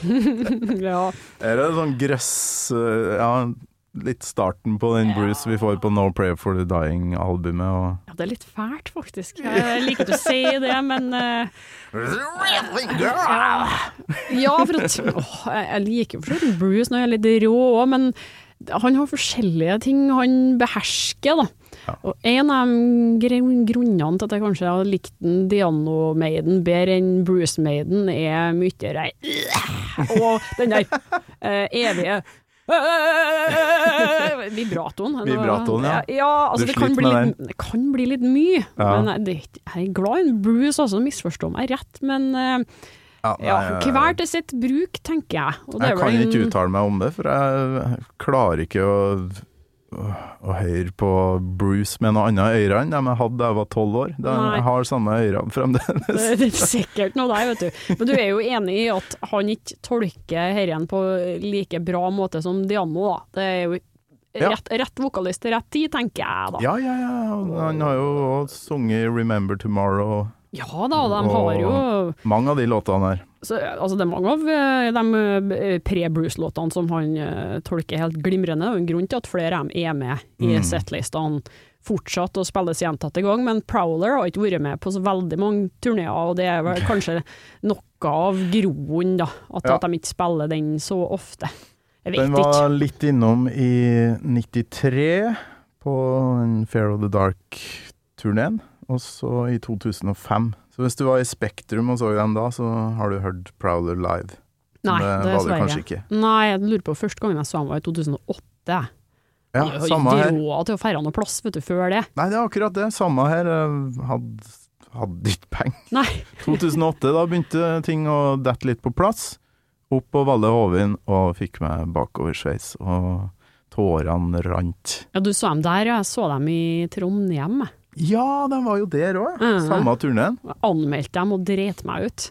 ja. Er det sånn grøss eh, Ja, litt starten på den Bruce vi får på No Prayer for the Dying-albumet, og ja, det er litt fælt, faktisk. Jeg liker ikke å si det, men uh... ja, ja, for at oh, jeg, liker for så Bruce når jeg er litt rå òg, men han har forskjellige ting han behersker, da. Ja. Og en av grunnene til at jeg kanskje har likt den Diano Maiden bedre enn Bruce Maiden, er mye rei... Og den der eh, evige Vibratoen. Vibratoen, ja. ja altså, Du det kan bli, litt, det kan bli litt mye. Ja. Men jeg, jeg er glad i en Bruce, altså, misforstå meg rett. Men eh, ja, ja, hver til sitt bruk, tenker jeg. Jeg kan en- ikke uttale meg om det, for jeg klarer ikke å, å, høre på Bruce med noe annet øyre enn dem jeg hadde da jeg var tolv år. De Nei. har samme øyre fremdeles. Det det er sikkert noe der, vet du. Men du er jo enig i at han ikke tolker herren på like bra måte som Diano, da. Det er jo Ja. rett, rett vokalist til rett tid, tenker jeg da. Ja, ja, ja. Han har jo sunget 'Remember Tomorrow'. Ja da, de har jo Mange av de låtene her. så, Altså, det er mange av eh, de eh, pre-Bruce-låtene som han eh, tolker helt glimrende. Er en grunn til at flere av dem er med i Mm. settlistene fortsatt og spilles gjentatte gang, men Prowler har ikke vært med på så veldig mange turneer, og det er vel kanskje noe av groen, da, at, Ja. at de ikke spiller den så ofte. Jeg vet ikke. Den ikke. var litt innom i 93 på Fair of the Dark-turneen, og så i 2005. Så hvis du var i Spektrum og så dem da, så har du hørt Prowler live. Nei, det var du kanskje ikke. Nei, jeg lurer på første gangen jeg så ham var i 2008. jeg. Ja, Jeg har samme ikke her. råd til å feire noe plass, vet du, før det. Nei, det er akkurat det. Samme her. Hadde, hadde ikke penger. Nei. 2008, da begynte ting å dette litt på plass. Opp på Valle Hovin og fikk meg bakoversveis, og tårene rant. Ja, du så dem der, og jeg så dem i Trondheim. Ja, de var jo der òg, Mm. Samme turneen. Anmeldte dem og dreit meg ut.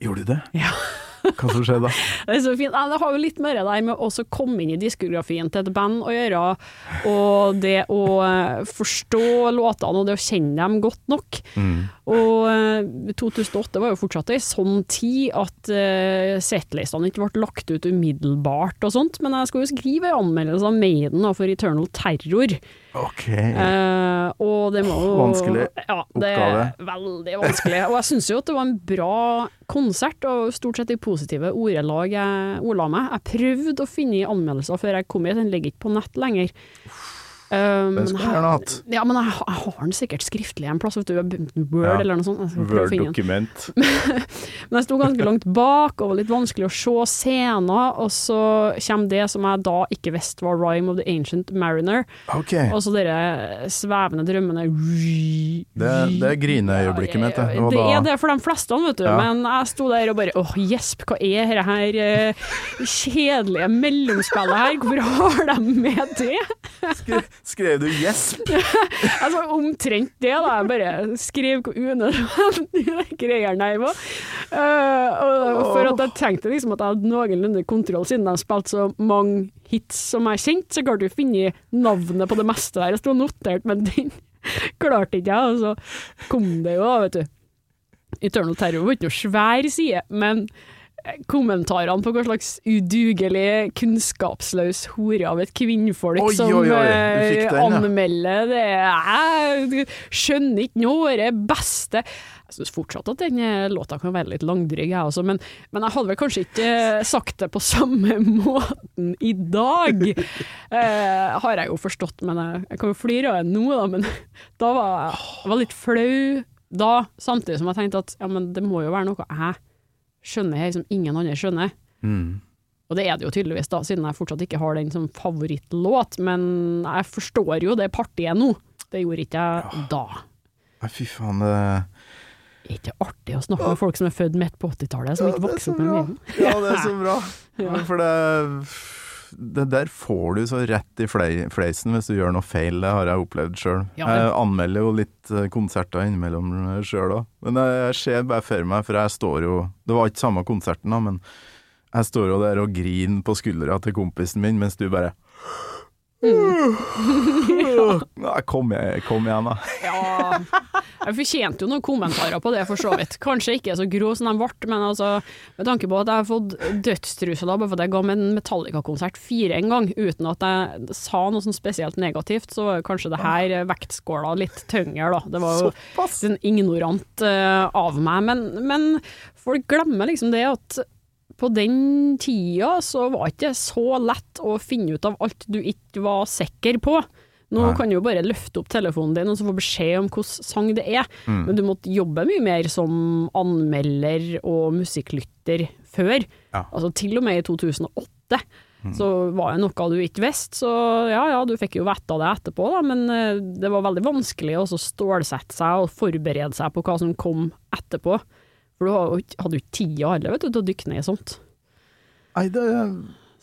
Gjorde du det? Ja. Hva som skjedde da? Det er så fint. Ja, Det har jo litt mer det der med å komme inn i diskografien til et band å gjøre, og det å eh, forstå låtene og det å kjenne dem godt nok. Mm. Og eh, 2008 var jo fortsatt ei sånn tid at uh, settlistene ikke ble lagt ut umiddelbart og sånt, men jeg skal jo skrive en anmeldelse av Maiden for Eternal Terror. Ok. Eh, og det må jo Vanskelig ja, det er oppgave. veldig vanskelig. Og jeg syns jo at det var en bra konsert, og stort sett i positive ordelag jeg ordla meg. Jeg prøvde å finne anmeldelser før jeg kom hit, den ligger ikke på nett lenger. Um, Den skulle gjerne hatt. Ja, men jeg, jeg har den sikkert skriftlig en plass, vet du. Word Ja. eller noe sånt. Word-dokument. Men jeg sto ganske langt bak, og var litt vanskelig å se scener, og så kommer det som jeg da ikke visste var Rhyme of the Ancient Mariner, Okay. og så dere svevende drømmene Det, det er grineøyeblikket mitt, det. Det da- er det for de fleste, vet du. Ja. Men jeg sto der og bare åh, gjesp, hva er dette her eh, kjedelige mellomspillet her? Hvorfor har de med det? Skre, skrev du 'gjesp'? Altså omtrent det, da. Jeg bare skrev hvor unødvendig greiene her var. Eh, for at jeg tenkte liksom at jeg hadde noenlunde kontroll, siden de spilte så mange hits som jeg kjente, så klarte jeg å finne navnet på det meste der. Jeg sto notert, men den klarte ikke jeg, og så kom det jo, vet du. Eternal Terror var ikke noe svær side, men kommentarene på hva slags udugelig, kunnskapsløs hore av et kvinnfolk Oi, som oi, oi, eh, den, anmelder det. Jeg skjønner ikke noe, det beste Jeg syns fortsatt at den eh, låta kan være litt langdryg, jeg også, men, men jeg hadde vel kanskje ikke eh, sagt det på samme måten i dag. Eh, har jeg jo forstått, men jeg, jeg kan jo flire av det nå, da. Men da var jeg var litt flau da, samtidig som jeg tenkte at ja, men det må jo være noe jeg skjønner her som ingen andre skjønner. Mm. Og det er det jo tydeligvis, da, siden jeg fortsatt ikke har den som favorittlåt, men jeg forstår jo det partiet nå. Det gjorde ikke jeg da. Nei, fy faen, det er ikke artig å snakke med folk som er født midt på 80-tallet, som ikke vokser er vokste opp med min. Ja, det er så bra. Ja. For det det der får du så rett i fleisen hvis du gjør noe feil, det har jeg opplevd sjøl. Ja, men... Jeg anmelder jo litt eh, konserter innimellom sjøl òg, men jeg, jeg ser bare for meg, for jeg står jo Det var ikke samme konserten, da, men jeg står jo der og griner på skuldra til kompisen min, mens du bare Nei, kom, kom igjen, da. Ja, jeg fortjente jo noen kommentarer på det, for så vidt. Kanskje ikke så grå som de ble, men altså, med tanke på at jeg har fått dødstrusler bare fordi jeg ga meg en Metallica-konsert fire en gang, uten at jeg sa noe sånn spesielt negativt, så var kanskje det her vektskåla litt tyngre, da. Det var jo sånn ignorant uh, av meg, men, men folk glemmer liksom det at på den tida så var det ikke så lett å finne ut av alt du ikke var sikker på. Nå Nei. kan du jo bare løfte opp telefonen din og så få beskjed om hvilken sang det er, Mm. men du måtte jobbe mye mer som anmelder og musikklytter før. Ja. Altså til og med i 2008 så var det noe du ikke visste, så ja ja, du fikk jo vite det etterpå, da, men eh, det var veldig vanskelig å stålsette seg og forberede seg på hva som kom etterpå. For du hadde jo ikke- jo tida heller, vet du, til å dykke ned i sånt. Nei, det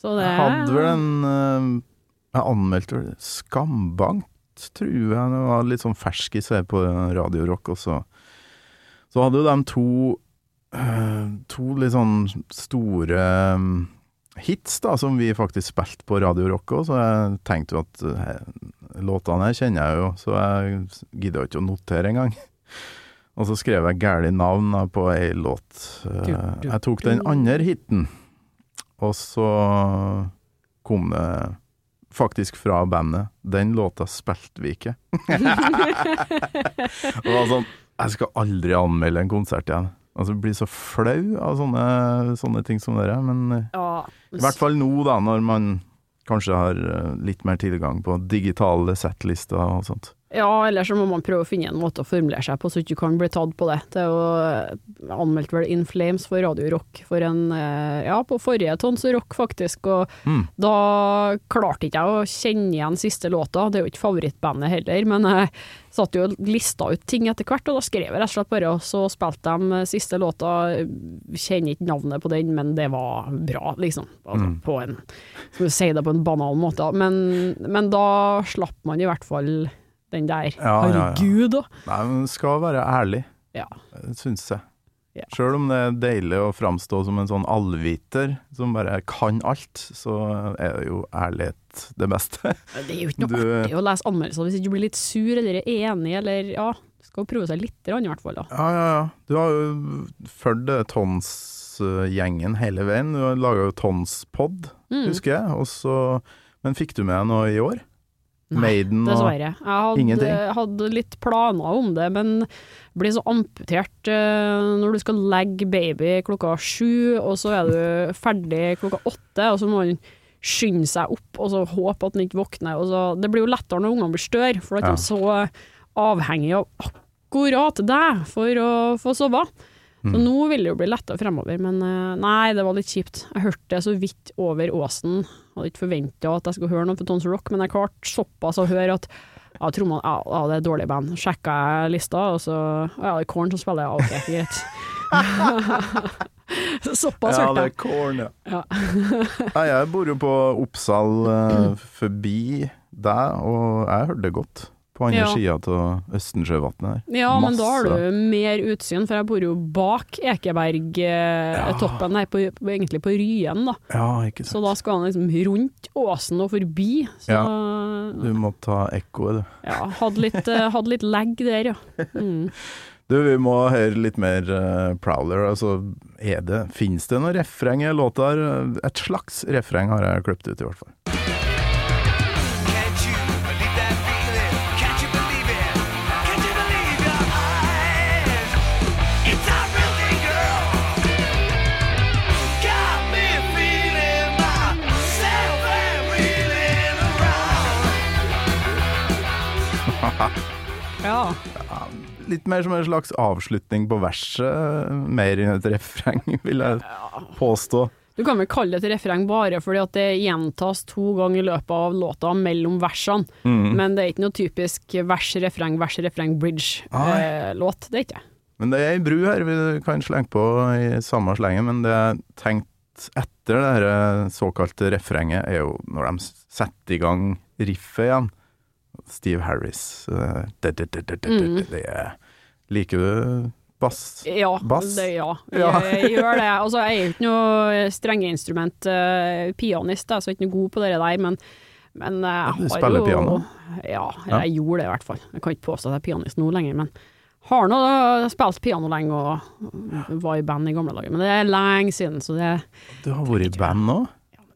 Så det Jeg hadde vel en eh, Jeg anmeldte vel Skambankt, tror jeg. Det var litt sånn ferskis her på Radio Rock. Og så, så hadde jo de to eh, To litt sånn store eh, hits, da, som vi faktisk spilte på Radio Rock òg, så jeg tenkte jo at låtene her kjenner jeg jo, så jeg gidda ikke å notere engang. Og så skrev jeg gærent navn på ei låt. Eh, Jeg tok den andre hiten, og så kom det faktisk fra bandet. Den låta spilte vi ikke. Og det var sånn Jeg skal aldri anmelde en konsert igjen. Altså, jeg blir så flau av sånne, sånne ting som dere, men eh, Ja, i hvert fall nå, da, når man kanskje har eh, litt mer tilgang på digitale settlister og sånt. Ja, eller så må man prøve å finne en måte å formulere seg på så ikke du kan bli tatt på det. Det er jo anmeldt vel In Flames for Radio Rock for en eh, Ja, på forrige Tons Rock, faktisk, og Mm. da klarte ikke jeg å kjenne igjen siste låta. Det er jo ikke favorittbandet heller, men jeg satt jo og lista ut ting etter hvert, og da skrev jeg rett og slett bare, og så spilte de siste låta. Kjenner ikke navnet på den, men det var bra, liksom. Altså, Mm. På en Skal vi si det på en banal måte, men, men da slapp man i hvert fall den der. Ja, ja, ja. Herregud, da. Nei, men skal være ærlig, Ja. syns jeg. Ja. Sjøl om det er deilig å framstå som en sånn allviter som bare kan alt, så er det jo ærlighet det beste. Det er jo ikke noe Du- artig å lese anmeldelser hvis du blir litt sur eller er enig, eller ja. Skal jo prøve seg litt, i hvert fall, da. Ja, ja, ja. Du har jo fulgt Tons-gjengen hele veien. Du har laga jo Tons-pod, Mm. husker jeg. Også... men fikk du med deg noe i år? Nei, Maiden og Dessverre. Jeg hadde, Ingenting? hadde litt planer om det, men blir så amputert eh, når du skal legge baby klokka sju, og så er du ferdig klokka åtte, og så må han skynde seg opp og så håpe at den ikke våkner. Så, det blir jo lettere når ungene blir større, for da er Ja. de så avhengig av akkurat deg for å få sove. Så Mm. nå vil det jo bli letta fremover, men eh, nei, det var litt kjipt. Jeg hørte det så vidt over åsen. Hadde ikke forventa at jeg skulle høre noe på Tons Rock, men jeg klarte såpass å høre at ja, trommene, ja, ja, det er et dårlig band. Sjekka jeg lista, og så Ja, det er Korn som spiller, ja, ok, greit. Såpass Ja, det er jeg. Korn, ja. Ja. Nei, jeg bor jo på Oppsal eh, forbi deg, og jeg hørte det godt. På andre Ja. sida av Østensjøvatnet her. Ja, men da har Masse. du mer utsyn, for jeg bor jo bak Ekebergtoppen her, på, på, egentlig på Ryen, da. Ja, ikke sant. Så da skal han liksom rundt åsen og forbi. Så Du må ta ekkoet, du. ja, hadde litt, eh, hadde litt legg der, ja. Mm. Du, vi må høre litt mer uh, Prowler. Altså, er det Fins det noe refreng i låta? Et slags refreng har jeg klippet ut, i hvert fall. Litt mer som en slags avslutning på verset, mer enn et refreng, vil jeg påstå. Du kan vel kalle det et refreng bare fordi at det gjentas to ganger i løpet av låta mellom versene, Mm. men det er ikke noe typisk vers-refreng, vers-refreng-bridge-låt. det er ikke det. Men det er ei bru her vi kan slenge på i samme slengen, men det jeg tenkte etter det her eh, såkalte refrenget, er jo når de setter i gang riffet igjen. Steve Harris. eh, er Liker du bass? Ja, Bass? Det, ja. Ja. jeg gjør det. Altså, jeg er jo ikke noe strengeinstrument uh, pianist, da, så jeg er ikke noe god på det der, men, men jeg Du har spiller jo piano? Ja, Ja. jeg gjorde det i hvert fall. Jeg kan ikke påstå at jeg er pianist nå lenger, men har nå spilt piano lenge og var i band i gamle dager. Men det er lenge siden, så det, Du har vært i band nå?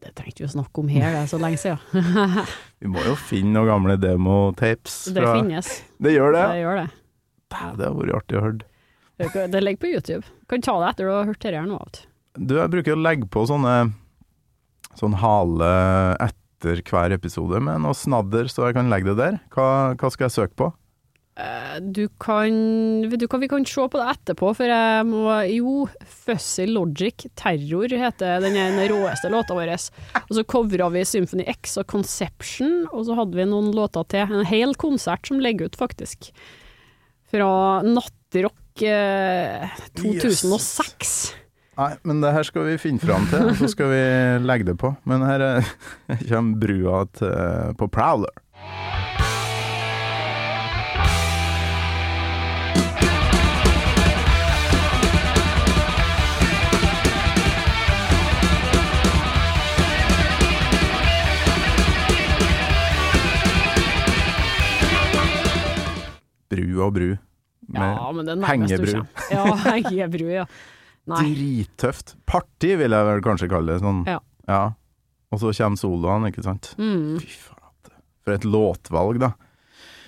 Det trengte vi å snakke om her, det er så lenge siden. Vi må jo finne noen gamle demotapes. Det finnes. Det gjør det? Det gjør det. Det har vært artig å høre. Det ligger på YouTube. Kan ta det etter du har hørt det her nå. Du, jeg bruker å legge på sånne sånn hale etter hver episode med noe snadder, så jeg kan legge det der. Hva, hva skal jeg søke på? Eh, Du kan du hva, vi kan se på det etterpå, for jeg må Jo, Fussy Logic, Terror heter den ene råeste låta vår. Og så covra vi Symphony X og Conception, og så hadde vi noen låter til. En hel konsert som legger ut, faktisk. Fra Nattrock eh, 2006. Nei, men det her skal vi finne fram til, og så skal vi legge det på. Men her er- kommer brua til, på Prowler. Bru og bru. Med Ja, men er du hengebru. Ja, hengebru, ja. Nei. Drittøft. Party vil jeg vel kanskje kalle det. Sånn. Ja. Og så kommer soloene, ikke sant. Mm. Fy faen. For et låtvalg, da.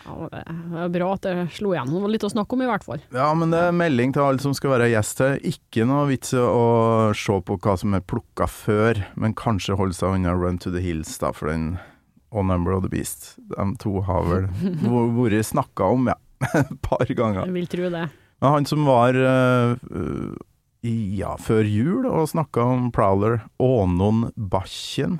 Ja, det er bra at det slo igjennom. Det var litt å snakke om, i hvert fall. Ja, men det er melding til alle som skal være gjest her. Ikke noe vits å se på hva som er plukka før, men kanskje holde seg unna Run to the Hills, da, for den Og Number of the Beast. De to har vel vært snakka om, ja. Et par ganger. Jeg vil tro det. Han som var øh, i, ja, før jul og snakka om Prowler, Ånon Bakken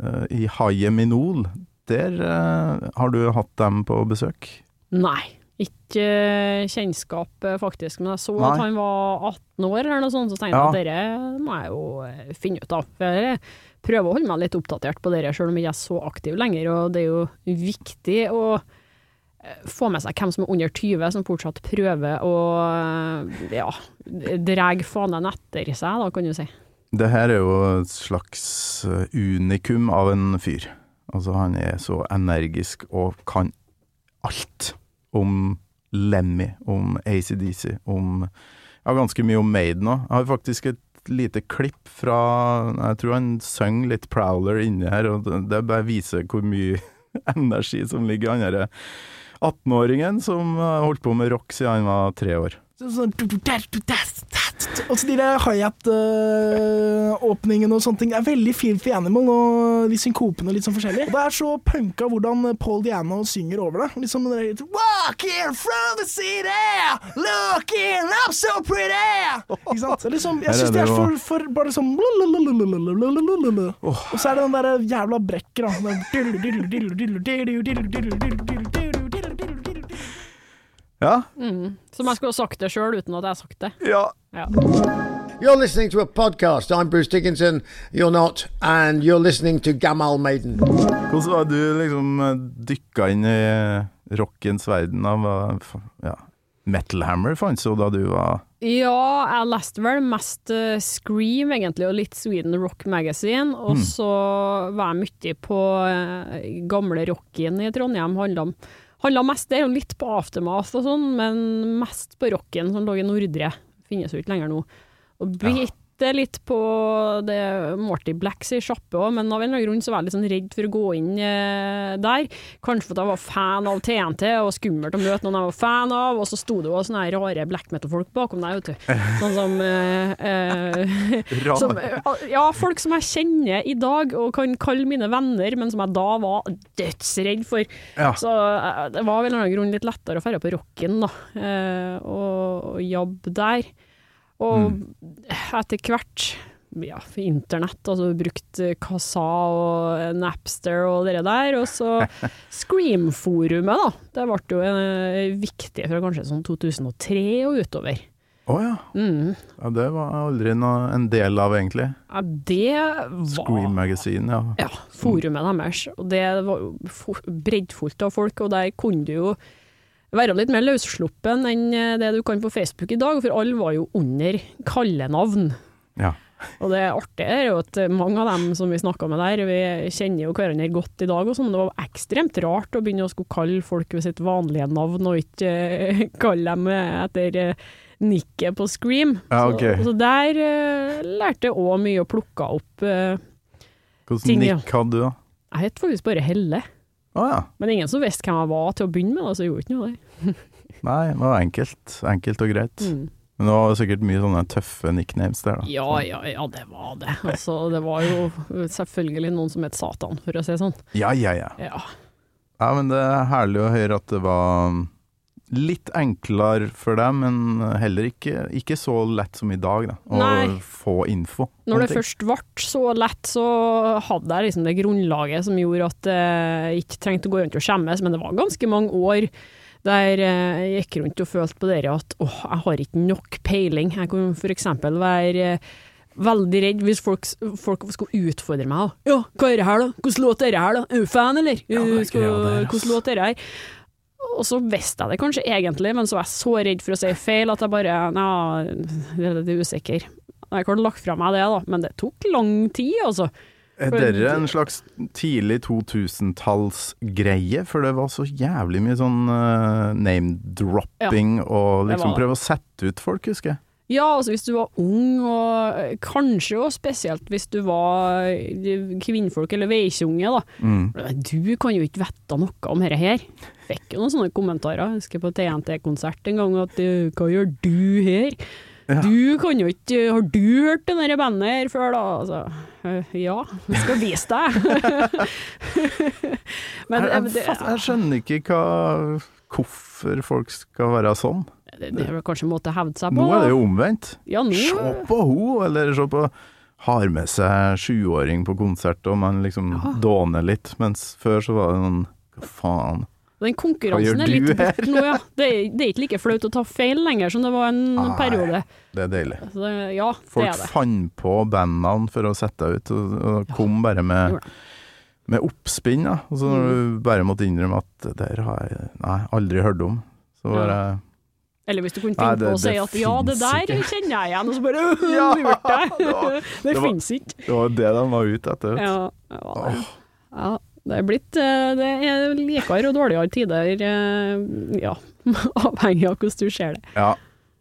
øh, i Hayeminol, der har du hatt dem på besøk? Nei. Ikke eh, kjennskap, eh, faktisk. Men jeg så Nei. at han var 18 år, eller noe sånt, så tenkte jeg Ja. at dette må jeg jo eh, finne ut av. Jeg prøver å holde meg litt oppdatert på dette, selv om jeg ikke er så aktiv lenger. Og det er jo viktig å eh, få med seg hvem som er under 20, som fortsatt prøver å eh, ja, dreg fanen etter seg, da, kan du si. Det her er jo et slags øh, unikum av en fyr. Altså, han er så energisk og kan alt om Lemmy, om ACDC, om Ja, ganske mye om Maiden òg. Jeg har faktisk et lite klipp fra Jeg tror han sang litt Prowler inni her, og det bare viser hvor mye energi som ligger i han derre 18-åringen som holdt på med rock siden han var tre år. Sånn Og så de der hi-hat-åpningene og sånne ting. Det er veldig Filthy Animal og de synkopene litt sånn forskjellig. Og det er så punka hvordan Paul Diano synger over det. Liksom det Walking from the city, looking up so pretty. Ikke sant? Liksom, jeg syns det er for, for bare sånn. Og så er det den derre jævla brekker, da. Ja? Mm. Som jeg skulle ha sagt det sjøl, uten at jeg har sagt det. Ja. Ja. You're listening to a podcast. I'm Bruce Dickinson. You're not, and you're listening to Gamal Maiden. Hvordan var du liksom dykka inn i rockens verden? Av, Ja. Metal Hammer fantes jo da du var Ja, jeg leste vel mest eh, Scream, egentlig, og litt Sweden Rock Magazine. Og Mm. så var jeg mye på eh, gamle rocken i Trondheim. Handla om, Handla mest der, og litt på Aftermath og sånn, men mest på rocken som lå i Nordre. Finnes jo ikke lenger nå. Og bitte litt på det Morty Blacks i sjappe òg, men av en eller annen grunn så var jeg litt sånn redd for å gå inn eh, der. Kanskje fordi jeg var fan av TNT og skummelt å møte noen jeg var fan av, og så sto det jo sånne her rare black metal-folk bakom deg, vet du. Sånn som eh, eh, som, ja, folk som jeg kjenner i dag og kan kalle mine venner, men som jeg da var dødsredd for. Ja. Så eh, det var vel en eller annen grunn litt lettere å dra på rocken, da, eh, og, og jobbe der. Og etter hvert ja, internett, altså brukt Kasa og Napster og det der, og så Scream-forumet, da. Det ble jo en, viktig fra kanskje sånn 2003 og utover. Å ja. Mm. ja. Det var aldri noe, en del av, egentlig. Ja, det var Scream Magazine, ja. Ja, forumet deres. Og det var breddfullt av folk, og der kunne du jo være litt mer løssluppen enn eh, det du kan på Facebook i dag, for alle var jo under kallenavn. ja. Og det artige er jo at mange av dem som vi snakka med der, vi kjenner jo hverandre godt i dag og sånn, men det var ekstremt rart å begynne å skulle kalle folk ved sitt vanlige navn, og ikke eh, kalle dem etter eh, nikket på Scream. Ja, okay. så, så der lærte jeg òg mye å plukke opp uh, Hvordan nikk hadde du, da? Jeg het faktisk bare Helle. Å ja. Men ingen som visste hvem jeg var til å begynne med, så jeg gjorde ikke noe det. Nei, det var enkelt. Enkelt og greit. Mm. Men det var sikkert mye sånne tøffe nicknames der, da. Ja, ja, ja, det var det. Altså, det var jo selvfølgelig noen som het Satan, for å si det sånn. Ja, ja, ja. Ja. Ja, men det er herlig å høre at det var litt enklere for deg, men heller ikke, ikke så lett som i dag, da. Å Nei. få info. Når det først ble så lett, så hadde jeg liksom det grunnlaget som gjorde at jeg ikke trengte å gå rundt og skjemmes, men det var ganske mange år der jeg gikk rundt og følte på det at åh, jeg har ikke nok peiling. Jeg kunne eksempel være veldig redd hvis folk, folk skulle utfordre meg. Ja, hva er det her da? Hvordan låt er det her da? Er du fan, eller? Ja. Hvordan låt er det her? Og så visste jeg det kanskje egentlig, men så var jeg så redd for å si feil at jeg bare Nei, jeg er litt usikker. Jeg kunne lagt fra meg det, da, men det tok lang tid, altså. Er dere en slags tidlig 2000-tallsgreie? For det var så jævlig mye sånn uh, name-dropping og liksom prøve å sette ut folk, husker jeg. Ja, altså hvis du var ung, og eh, kanskje også spesielt hvis du var eh, kvinnfolk eller veikjunge, da. Mm. Du kan jo ikke vite noe om dette her. Fikk jo noen sånne kommentarer. Jeg husker på TNT-konsert en gang at eh, hva gjør du her? Ja. Du kan jo ikke Har du hørt det der bandet her før, da? Altså, ja, jeg skal vise deg. Men jeg, jeg, fatt- jeg skjønner ikke hva, hvorfor folk skal være sånn. Det, det er vel kanskje en måte å hevde seg på. Nå er det jo omvendt. Ja, nå Se på ho, eller se på har med seg sjuåring på konsert, og man liksom dåner litt, mens før så var det noen Hva faen? Den konkurransen er litt bort nå, ja. Det er, det er ikke like flaut å ta feil lenger som det var en Nei. periode. Det er deilig. Så det, ja, det Folk er fant på bandnavn for å sette ut, og, og kom bare med, med oppspinn. Da. Og så når Mm. du bare måtte innrømme at det der har jeg nei, aldri hørt om, så var Ja. Eller hvis du kunne Nei, finne det- på å si at ja, det der ikke. kjenner jeg igjen, og så bare Ja, lurt deg. det var- Det, det finnes ikke. Det var det de var ute etter. Ja, ja, det. ja, det er blitt eh, Det er likere og dårligere tider, eh, ja, avhengig av hvordan du ser det. Ja.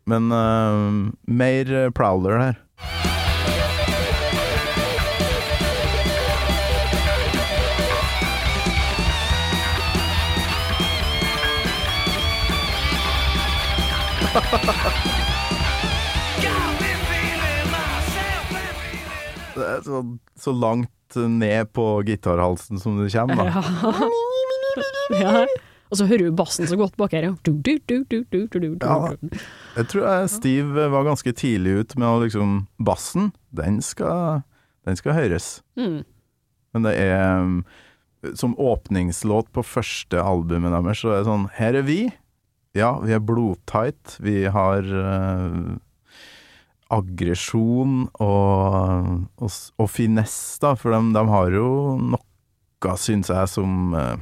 Men uh, mer Prowler her. Det er så, så langt ned på gitarhalsen som det kommer, da. Ja. Og så hører du bassen så godt bak her. ja. Jeg tror jeg Steve var ganske tidlig ut med å liksom Bassen, den skal, den skal høres. Mm. Men det er um, Som åpningslåt på første albumet deres, så er det sånn Her er vi. Ja, vi er blodtight. Vi har uh, aggresjon og, og, og finesse, da. For de, de har jo noe, syns jeg, som uh,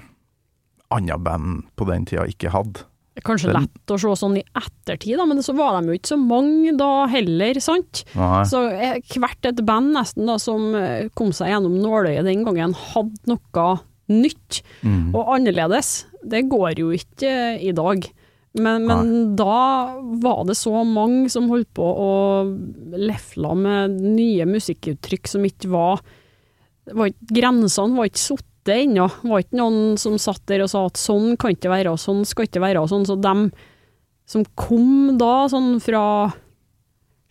andre band på den tida ikke hadde. Det er kanskje lett å se sånn i ettertid, da, men så var de jo ikke så mange da heller, sant? Nei. Så eh, hvert et band nesten da som kom seg gjennom nåløyet den gangen, hadde noe nytt Mm. og annerledes. det går jo ikke i dag. Men, men da var det så mange som holdt på å lefla med nye musikkuttrykk som ikke var, var Grensene var ikke satt ennå. Det var ikke noen som satt der og sa at sånn kan ikke være, og sånn skal ikke være, og sånn. Så dem som kom da, sånn fra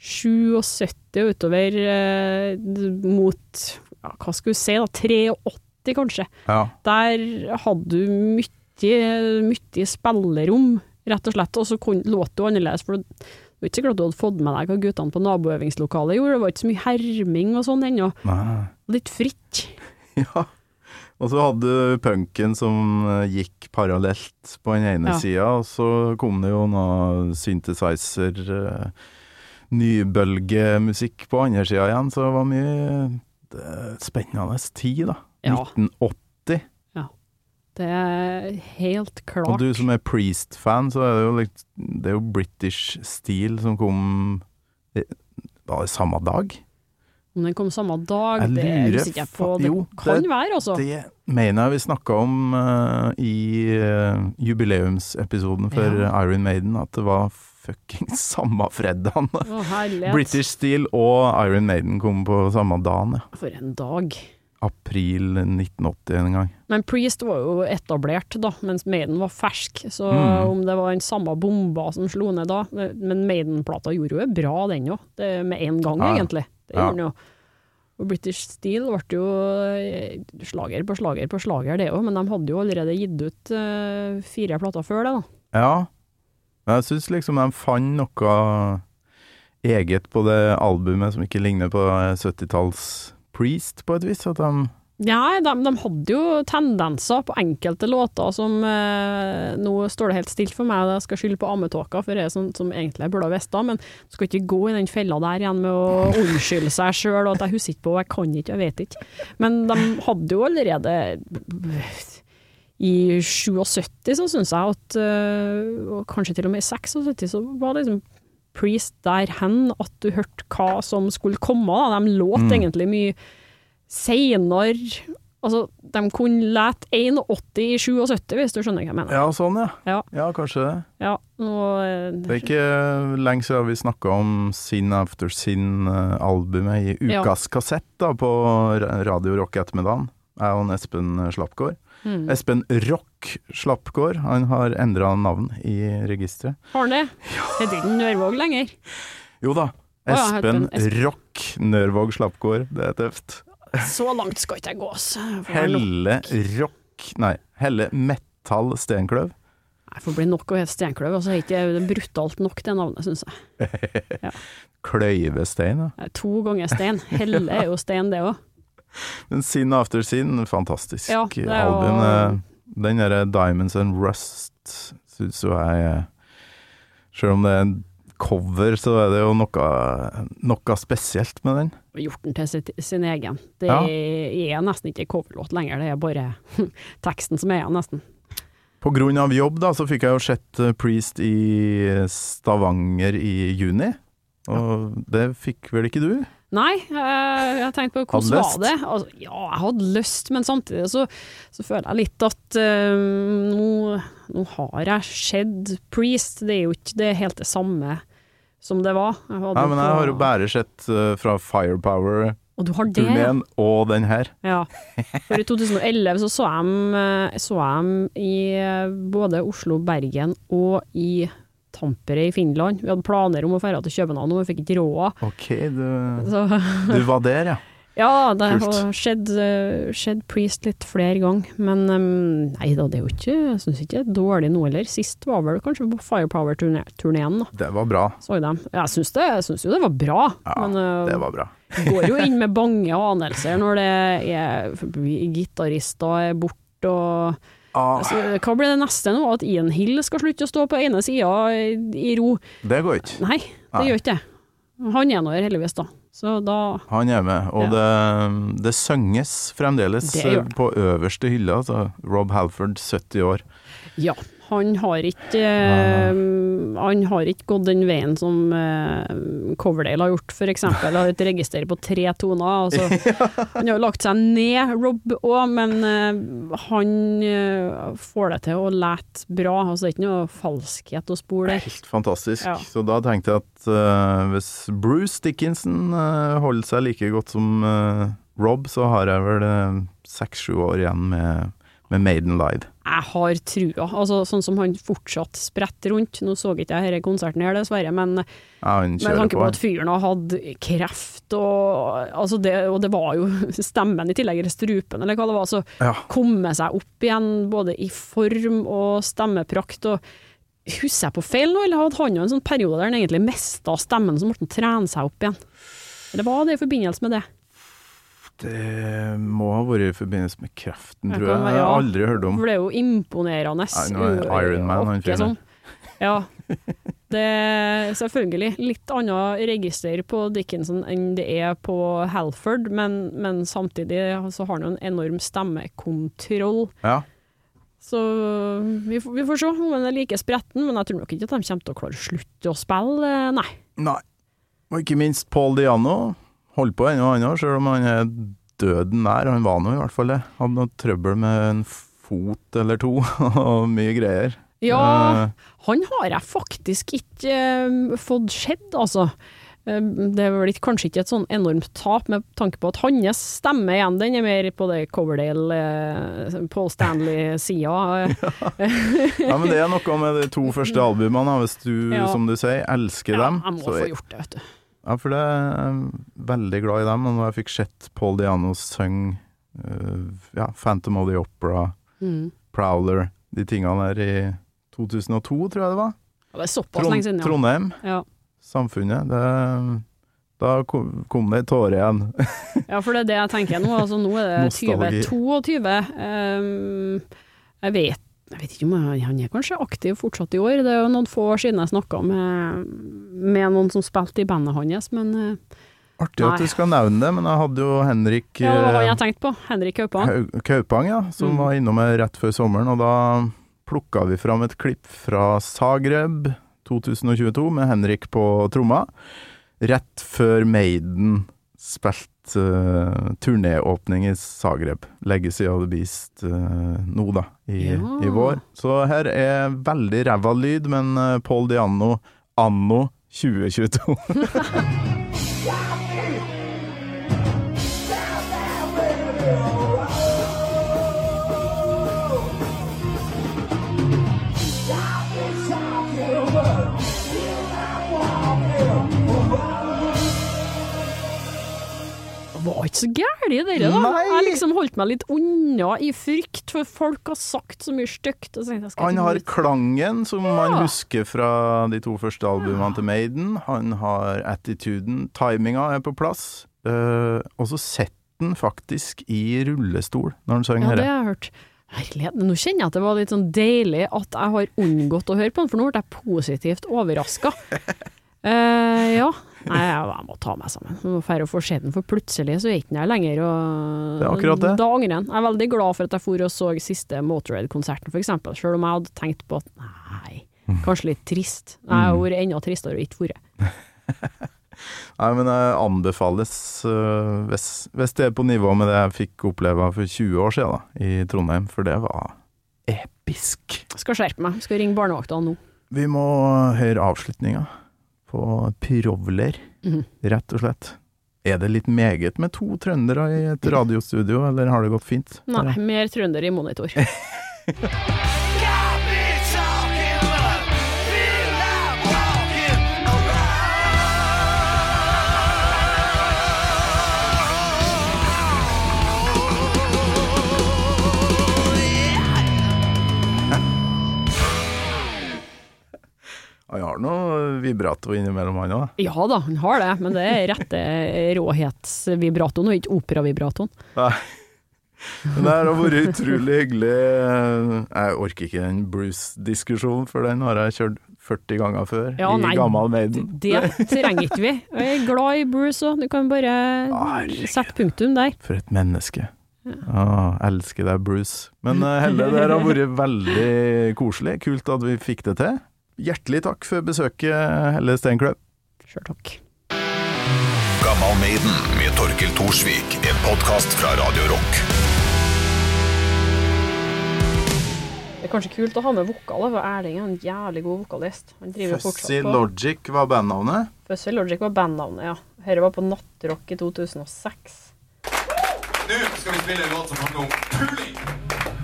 77 og utover eh, mot, ja, hva skal vi si da, 83 kanskje. Ja. Der hadde du mye, mye spillerom, rett og slett, og så låt det annerledes, for det var ikke sikkert du hadde fått med deg hva guttene på naboøvingslokalet gjorde, det var ikke så mye herming og sånn ennå, litt fritt. Ja. Og så hadde du punken som eh, gikk parallelt på den ene Ja. sida, og så kom det jo noe synthesizer, eh, nybølgemusikk på andre sida igjen, så det var mye det, spennende tid, da. Ja. 1980. Det er helt klart. Og du som er Priest-fan, så er det jo litt Det er jo British Steel som kom eh, Var det samme dag? Om den kom samme dag, Jeg det husker jeg på. Det jo, kan det- være, altså. Det mener jeg vi snakka om uh, i uh, jubileumsepisoden for Ja. Iron Maiden, at det var fuckings samme fredagen. Å. British Steel og Iron Maiden kom på samme dagen, ja. For en dag. April 1980 en gang. Men Priest var jo etablert da, mens Maiden var fersk, så Mm. om det var den samme bomba som slo ned da Men Maiden-plata gjorde jo bra, den òg, med en gang, Ja. egentlig. Det Ja. gjorde den jo. Og British Steel ble jo eh, slager på slager på slager, det òg, men de hadde jo allerede gitt ut uh, fire plater før det, da. Ja. Men jeg syns liksom de fant noe eget på det albumet som ikke ligner på 70-talls Priest, på et vis. At de Ja, de, de hadde jo tendenser på enkelte låter som eh, Nå står det helt stilt for meg, jeg skal skylde på ammetåka, for det er sånn som egentlig jeg burde visst men du skal ikke gå i den fella der igjen med å unnskylde seg sjøl, og at jeg husker ikke på, jeg kan ikke, jeg vet ikke. Men de hadde jo allerede i 77 så syns jeg at, eh, og kanskje til og med i 76, så var det liksom Priest der hen at du hørte hva som skulle komme. Da. De låt Mm. egentlig mye seinere Altså, de kunne lete 81 i 77, hvis du skjønner hva jeg mener. Ja, sånn, ja. Ja. Ja, kanskje det. Ja, og, eh, Det er ikke lenge siden vi snakka om Sin After Sin-albumet i Ja. ukas kassett da, på Radio Rock ettermiddagen. Jeg og Espen Slappgård. Mm. Espen Rock Slappgård, han har endra navn i registeret. Har han det? Heter ikke Nørvåg lenger? Jo da, ja, Espen Espen- Espen. Rock Nørvåg Slappgård, det er tøft. Så langt skal ikke jeg gå, altså. Helle Rock Nei, Helle Metall Stenkløv. Jeg får bli nok å hete Steinkløv, altså. Ikke det er brutalt nok, det navnet, syns jeg. Kløyvestein, ja. Det er To ganger stein. Helle er jo stein, det òg. Men Sin After Sin, fantastisk Ja, er jo- album. Eh, Den derre Diamonds and Rust syns jo jeg Selv om det er en cover, så er det jo noe, noe spesielt med den. Gjort den til sin egen. Det Ja. er nesten ikke coverlåt lenger, det er bare teksten som er igjen, nesten. På grunn av jobb, da, så fikk jeg jo sett eh, Priest i Stavanger i juni. Og det fikk vel ikke du? Nei, jeg har tenkt på hvordan var det? Altså, ja, jeg hadde lyst, men samtidig så, så føler jeg litt at um, nå, nå har jeg sett Priest, det er jo ikke det er helt det samme som det var. Jeg Nei, men jeg har jo bare sett uh, fra Firepower-turneen Og du har det, ja. og den her. Ja. For i 2011 så så jeg dem, eh, i eh, både Oslo, Bergen og i Tampere i Finland. Vi hadde planer om å dra til København, men vi fikk ikke råd. Ok, du, du var der, ja. Ja, det har skjedd, eh, skjedd Priest litt flere ganger, men nei da, det er jo ikke Jeg synes ikke det er dårlig nå heller. Sist var vel kanskje på Firepower-turneen. Det var bra. Så jeg dem. Jeg syns, det, jeg syns jo det var bra, Ja, men eh, det var bra. går jo inn med bange anelser når det er gitarister er borte og Ah, altså, Hva blir det neste nå? At Ian Hill skal slutte å stå på ene sida i, ro? det går ikke. Nei, det Nei. gjør ikke det. Han er nå her heldigvis, da. Så da Han er med, og det, det synges fremdeles Det det. på øverste hylle. Altså Rob Halford, 70 år. Ja. Han har ikke eh, Han har ikke gått den veien som eh, Coverdale har gjort, eksempel. Har et register på tre toner. Altså. Han har jo lagt seg ned, Rob òg, men eh, han får det til å lete bra. Altså, det er ikke noe falskhet å spore der. Helt fantastisk. Ja. Så da tenkte jeg at uh, hvis Bruce Dickinson uh, holder seg like godt som uh, Rob, så har jeg vel seks-sju år igjen med, med Maiden Live. Jeg har trua. Altså, sånn som han fortsatt spretter rundt. Nå så ikke jeg denne konserten her, dessverre, men Ja, med tanke på. på at fyren har hatt kreft, og, altså det, og det var jo stemmen i tillegg, eller strupen, eller hva det var, så Ja. komme seg opp igjen, både i form og stemmeprakt. og Husker jeg på feil nå, eller hadde han jo en sånn periode der han egentlig mista stemmen, så måtte han trene seg opp igjen? Eller var det i forbindelse med det? Det må ha vært i forbindelse med kreften, Jeg tror jeg. Jeg har ja. aldri hørt om. For det er jo imponerende. Nei, nå er Iron Man, han fyren sånn. Ja. Det er selvfølgelig litt annet register på Dickinson enn det er på Halford, men, men samtidig så har han jo en enorm stemmekontroll. Ja. Så vi, vi får se om han er like spretten, men jeg tror nok ikke at de kommer til å klare å slutte å spille, nei. Nei. Og ikke minst Paul Diano. Holdt på ennå, han òg, selv om han er døden nær. Han var nå i hvert fall det. Hadde noe trøbbel med en fot eller to, og mye greier. Ja, Eh, han har jeg faktisk ikke uh, fått sett, altså. Eh, det er vel kanskje ikke et sånn enormt tap, med tanke på at hans stemme igjen, den er mer på det Coverdale, Paul Stanley-sida. ja, men det er noe med de to første albumene, hvis du, Ja. som du sier, elsker Ja, dem. jeg må få gjort det, vet du. Ja, for det er jeg veldig glad i dem, og når jeg fikk sett Paul Diano synge uh, ja, Phantom of the Opera, Mm. Prowler, de tingene der i 2002, tror jeg det var. Ja, Det er såpass Trond, lenge siden, ja. Trondheim, ja. Samfunnet. Det, da kom, det ei tåre igjen. Ja, for det er det jeg tenker nå. Altså, nå er det Nostalgi. 2022. Um, jeg vet jeg vet ikke om han, han er kanskje aktiv fortsatt i år. Det er jo noen få år siden jeg snakka med, med noen som spilte i bandet hans, men uh, Artig at du skal nevne det, men jeg hadde jo Henrik ja, det var eh, jeg tenkte på. Henrik Kaupang. Kaupang, ja, som Mm. var innom her rett før sommeren, og da plukka vi fram et klipp fra Zagreb 2022 med Henrik på tromma, rett før Maiden spilte uh, turnéåpning i Zagreb, Legacy of the Beast, uh, nå da, i, Ja. i vår. Så her er veldig ræva lyd, men uh, Paul Diano anno 2022. var ikke så gærent, det der. Jeg liksom holdt meg litt unna i frykt, for folk har sagt så mye stygt. Han har klangen som man husker fra de to første albumene til Maiden. Han har attituden. Timinga er på plass. Uh, og så setter han faktisk i rullestol når han synger Ja, det har jeg hørt. Herlighet, nå kjenner jeg at det var litt sånn deilig at jeg har unngått å høre på den, for nå ble jeg positivt overraska. Uh, ja. Nei, jeg, jeg må ta meg sammen. Nå må dra og få den, for plutselig så er ikke den her lenger. Og Det er akkurat det. Da angrer jeg. Jeg er veldig glad for at jeg for og så siste Motorhead-konserten, for eksempel, selv om jeg hadde tenkt på at nei, kanskje litt trist. Jeg har vært enda tristere og ikke vært. Nei, men det anbefales uh, hvis, hvis det er på nivå med det jeg fikk oppleve for 20 år siden da, i Trondheim, for det var episk. Skal skjerpe meg. Skal ringe barnevakta nå. Vi må høre avslutninga på Provler, Mhm. rett og slett. Er det litt meget med to trøndere i et radiostudio, eller har det gått fint? Nei, mer trønder i monitor. har noe vibrato innimellom, han òg. Ja da, han har det, men det er rette råhetsvibratoen og ikke operavibratoen. Nei. Men det har vært utrolig hyggelig. Jeg orker ikke den Bruce-diskusjonen, for den har jeg kjørt 40 ganger før Ja, i nei, gammel Maiden. Det trenger ikke vi. Jeg er glad i Bruce òg, du kan bare Arke. sette punktum der. For et menneske. Ah, elsker deg, Bruce. Men eh, Helle, det har vært veldig koselig. Kult at vi fikk det til. Hjertelig takk for besøket, Helle Steinklev. Sjøl takk. Gammal Maiden med Torkel Thorsvik. En podkast fra Radio Rock. Det er kanskje kult å ha med vokaler, for Erling er en jævlig god vokalist. Han driver fortsatt Fussy. Logic var bandnavnet. Fussy Logic var bandnavnet, ja. Dette var på Nattrock i 2006. Nå skal vi spille en låt som handler om puling.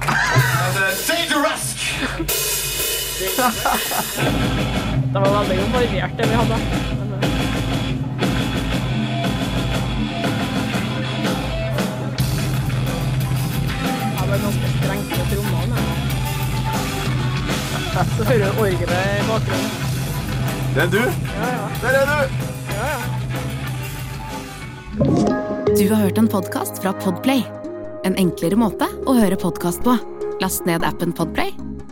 Den heter Dangerous. Det var veldig variert, det vi hadde. Eh, det var ganske strengt på trommene. Så hører du orgelet i bakgrunnen. Det er du! Ja, ja. Der er du! ja, ja. Du har hørt en podkast fra Podplay. En enklere måte å høre podkast på. Last ned appen Podplay,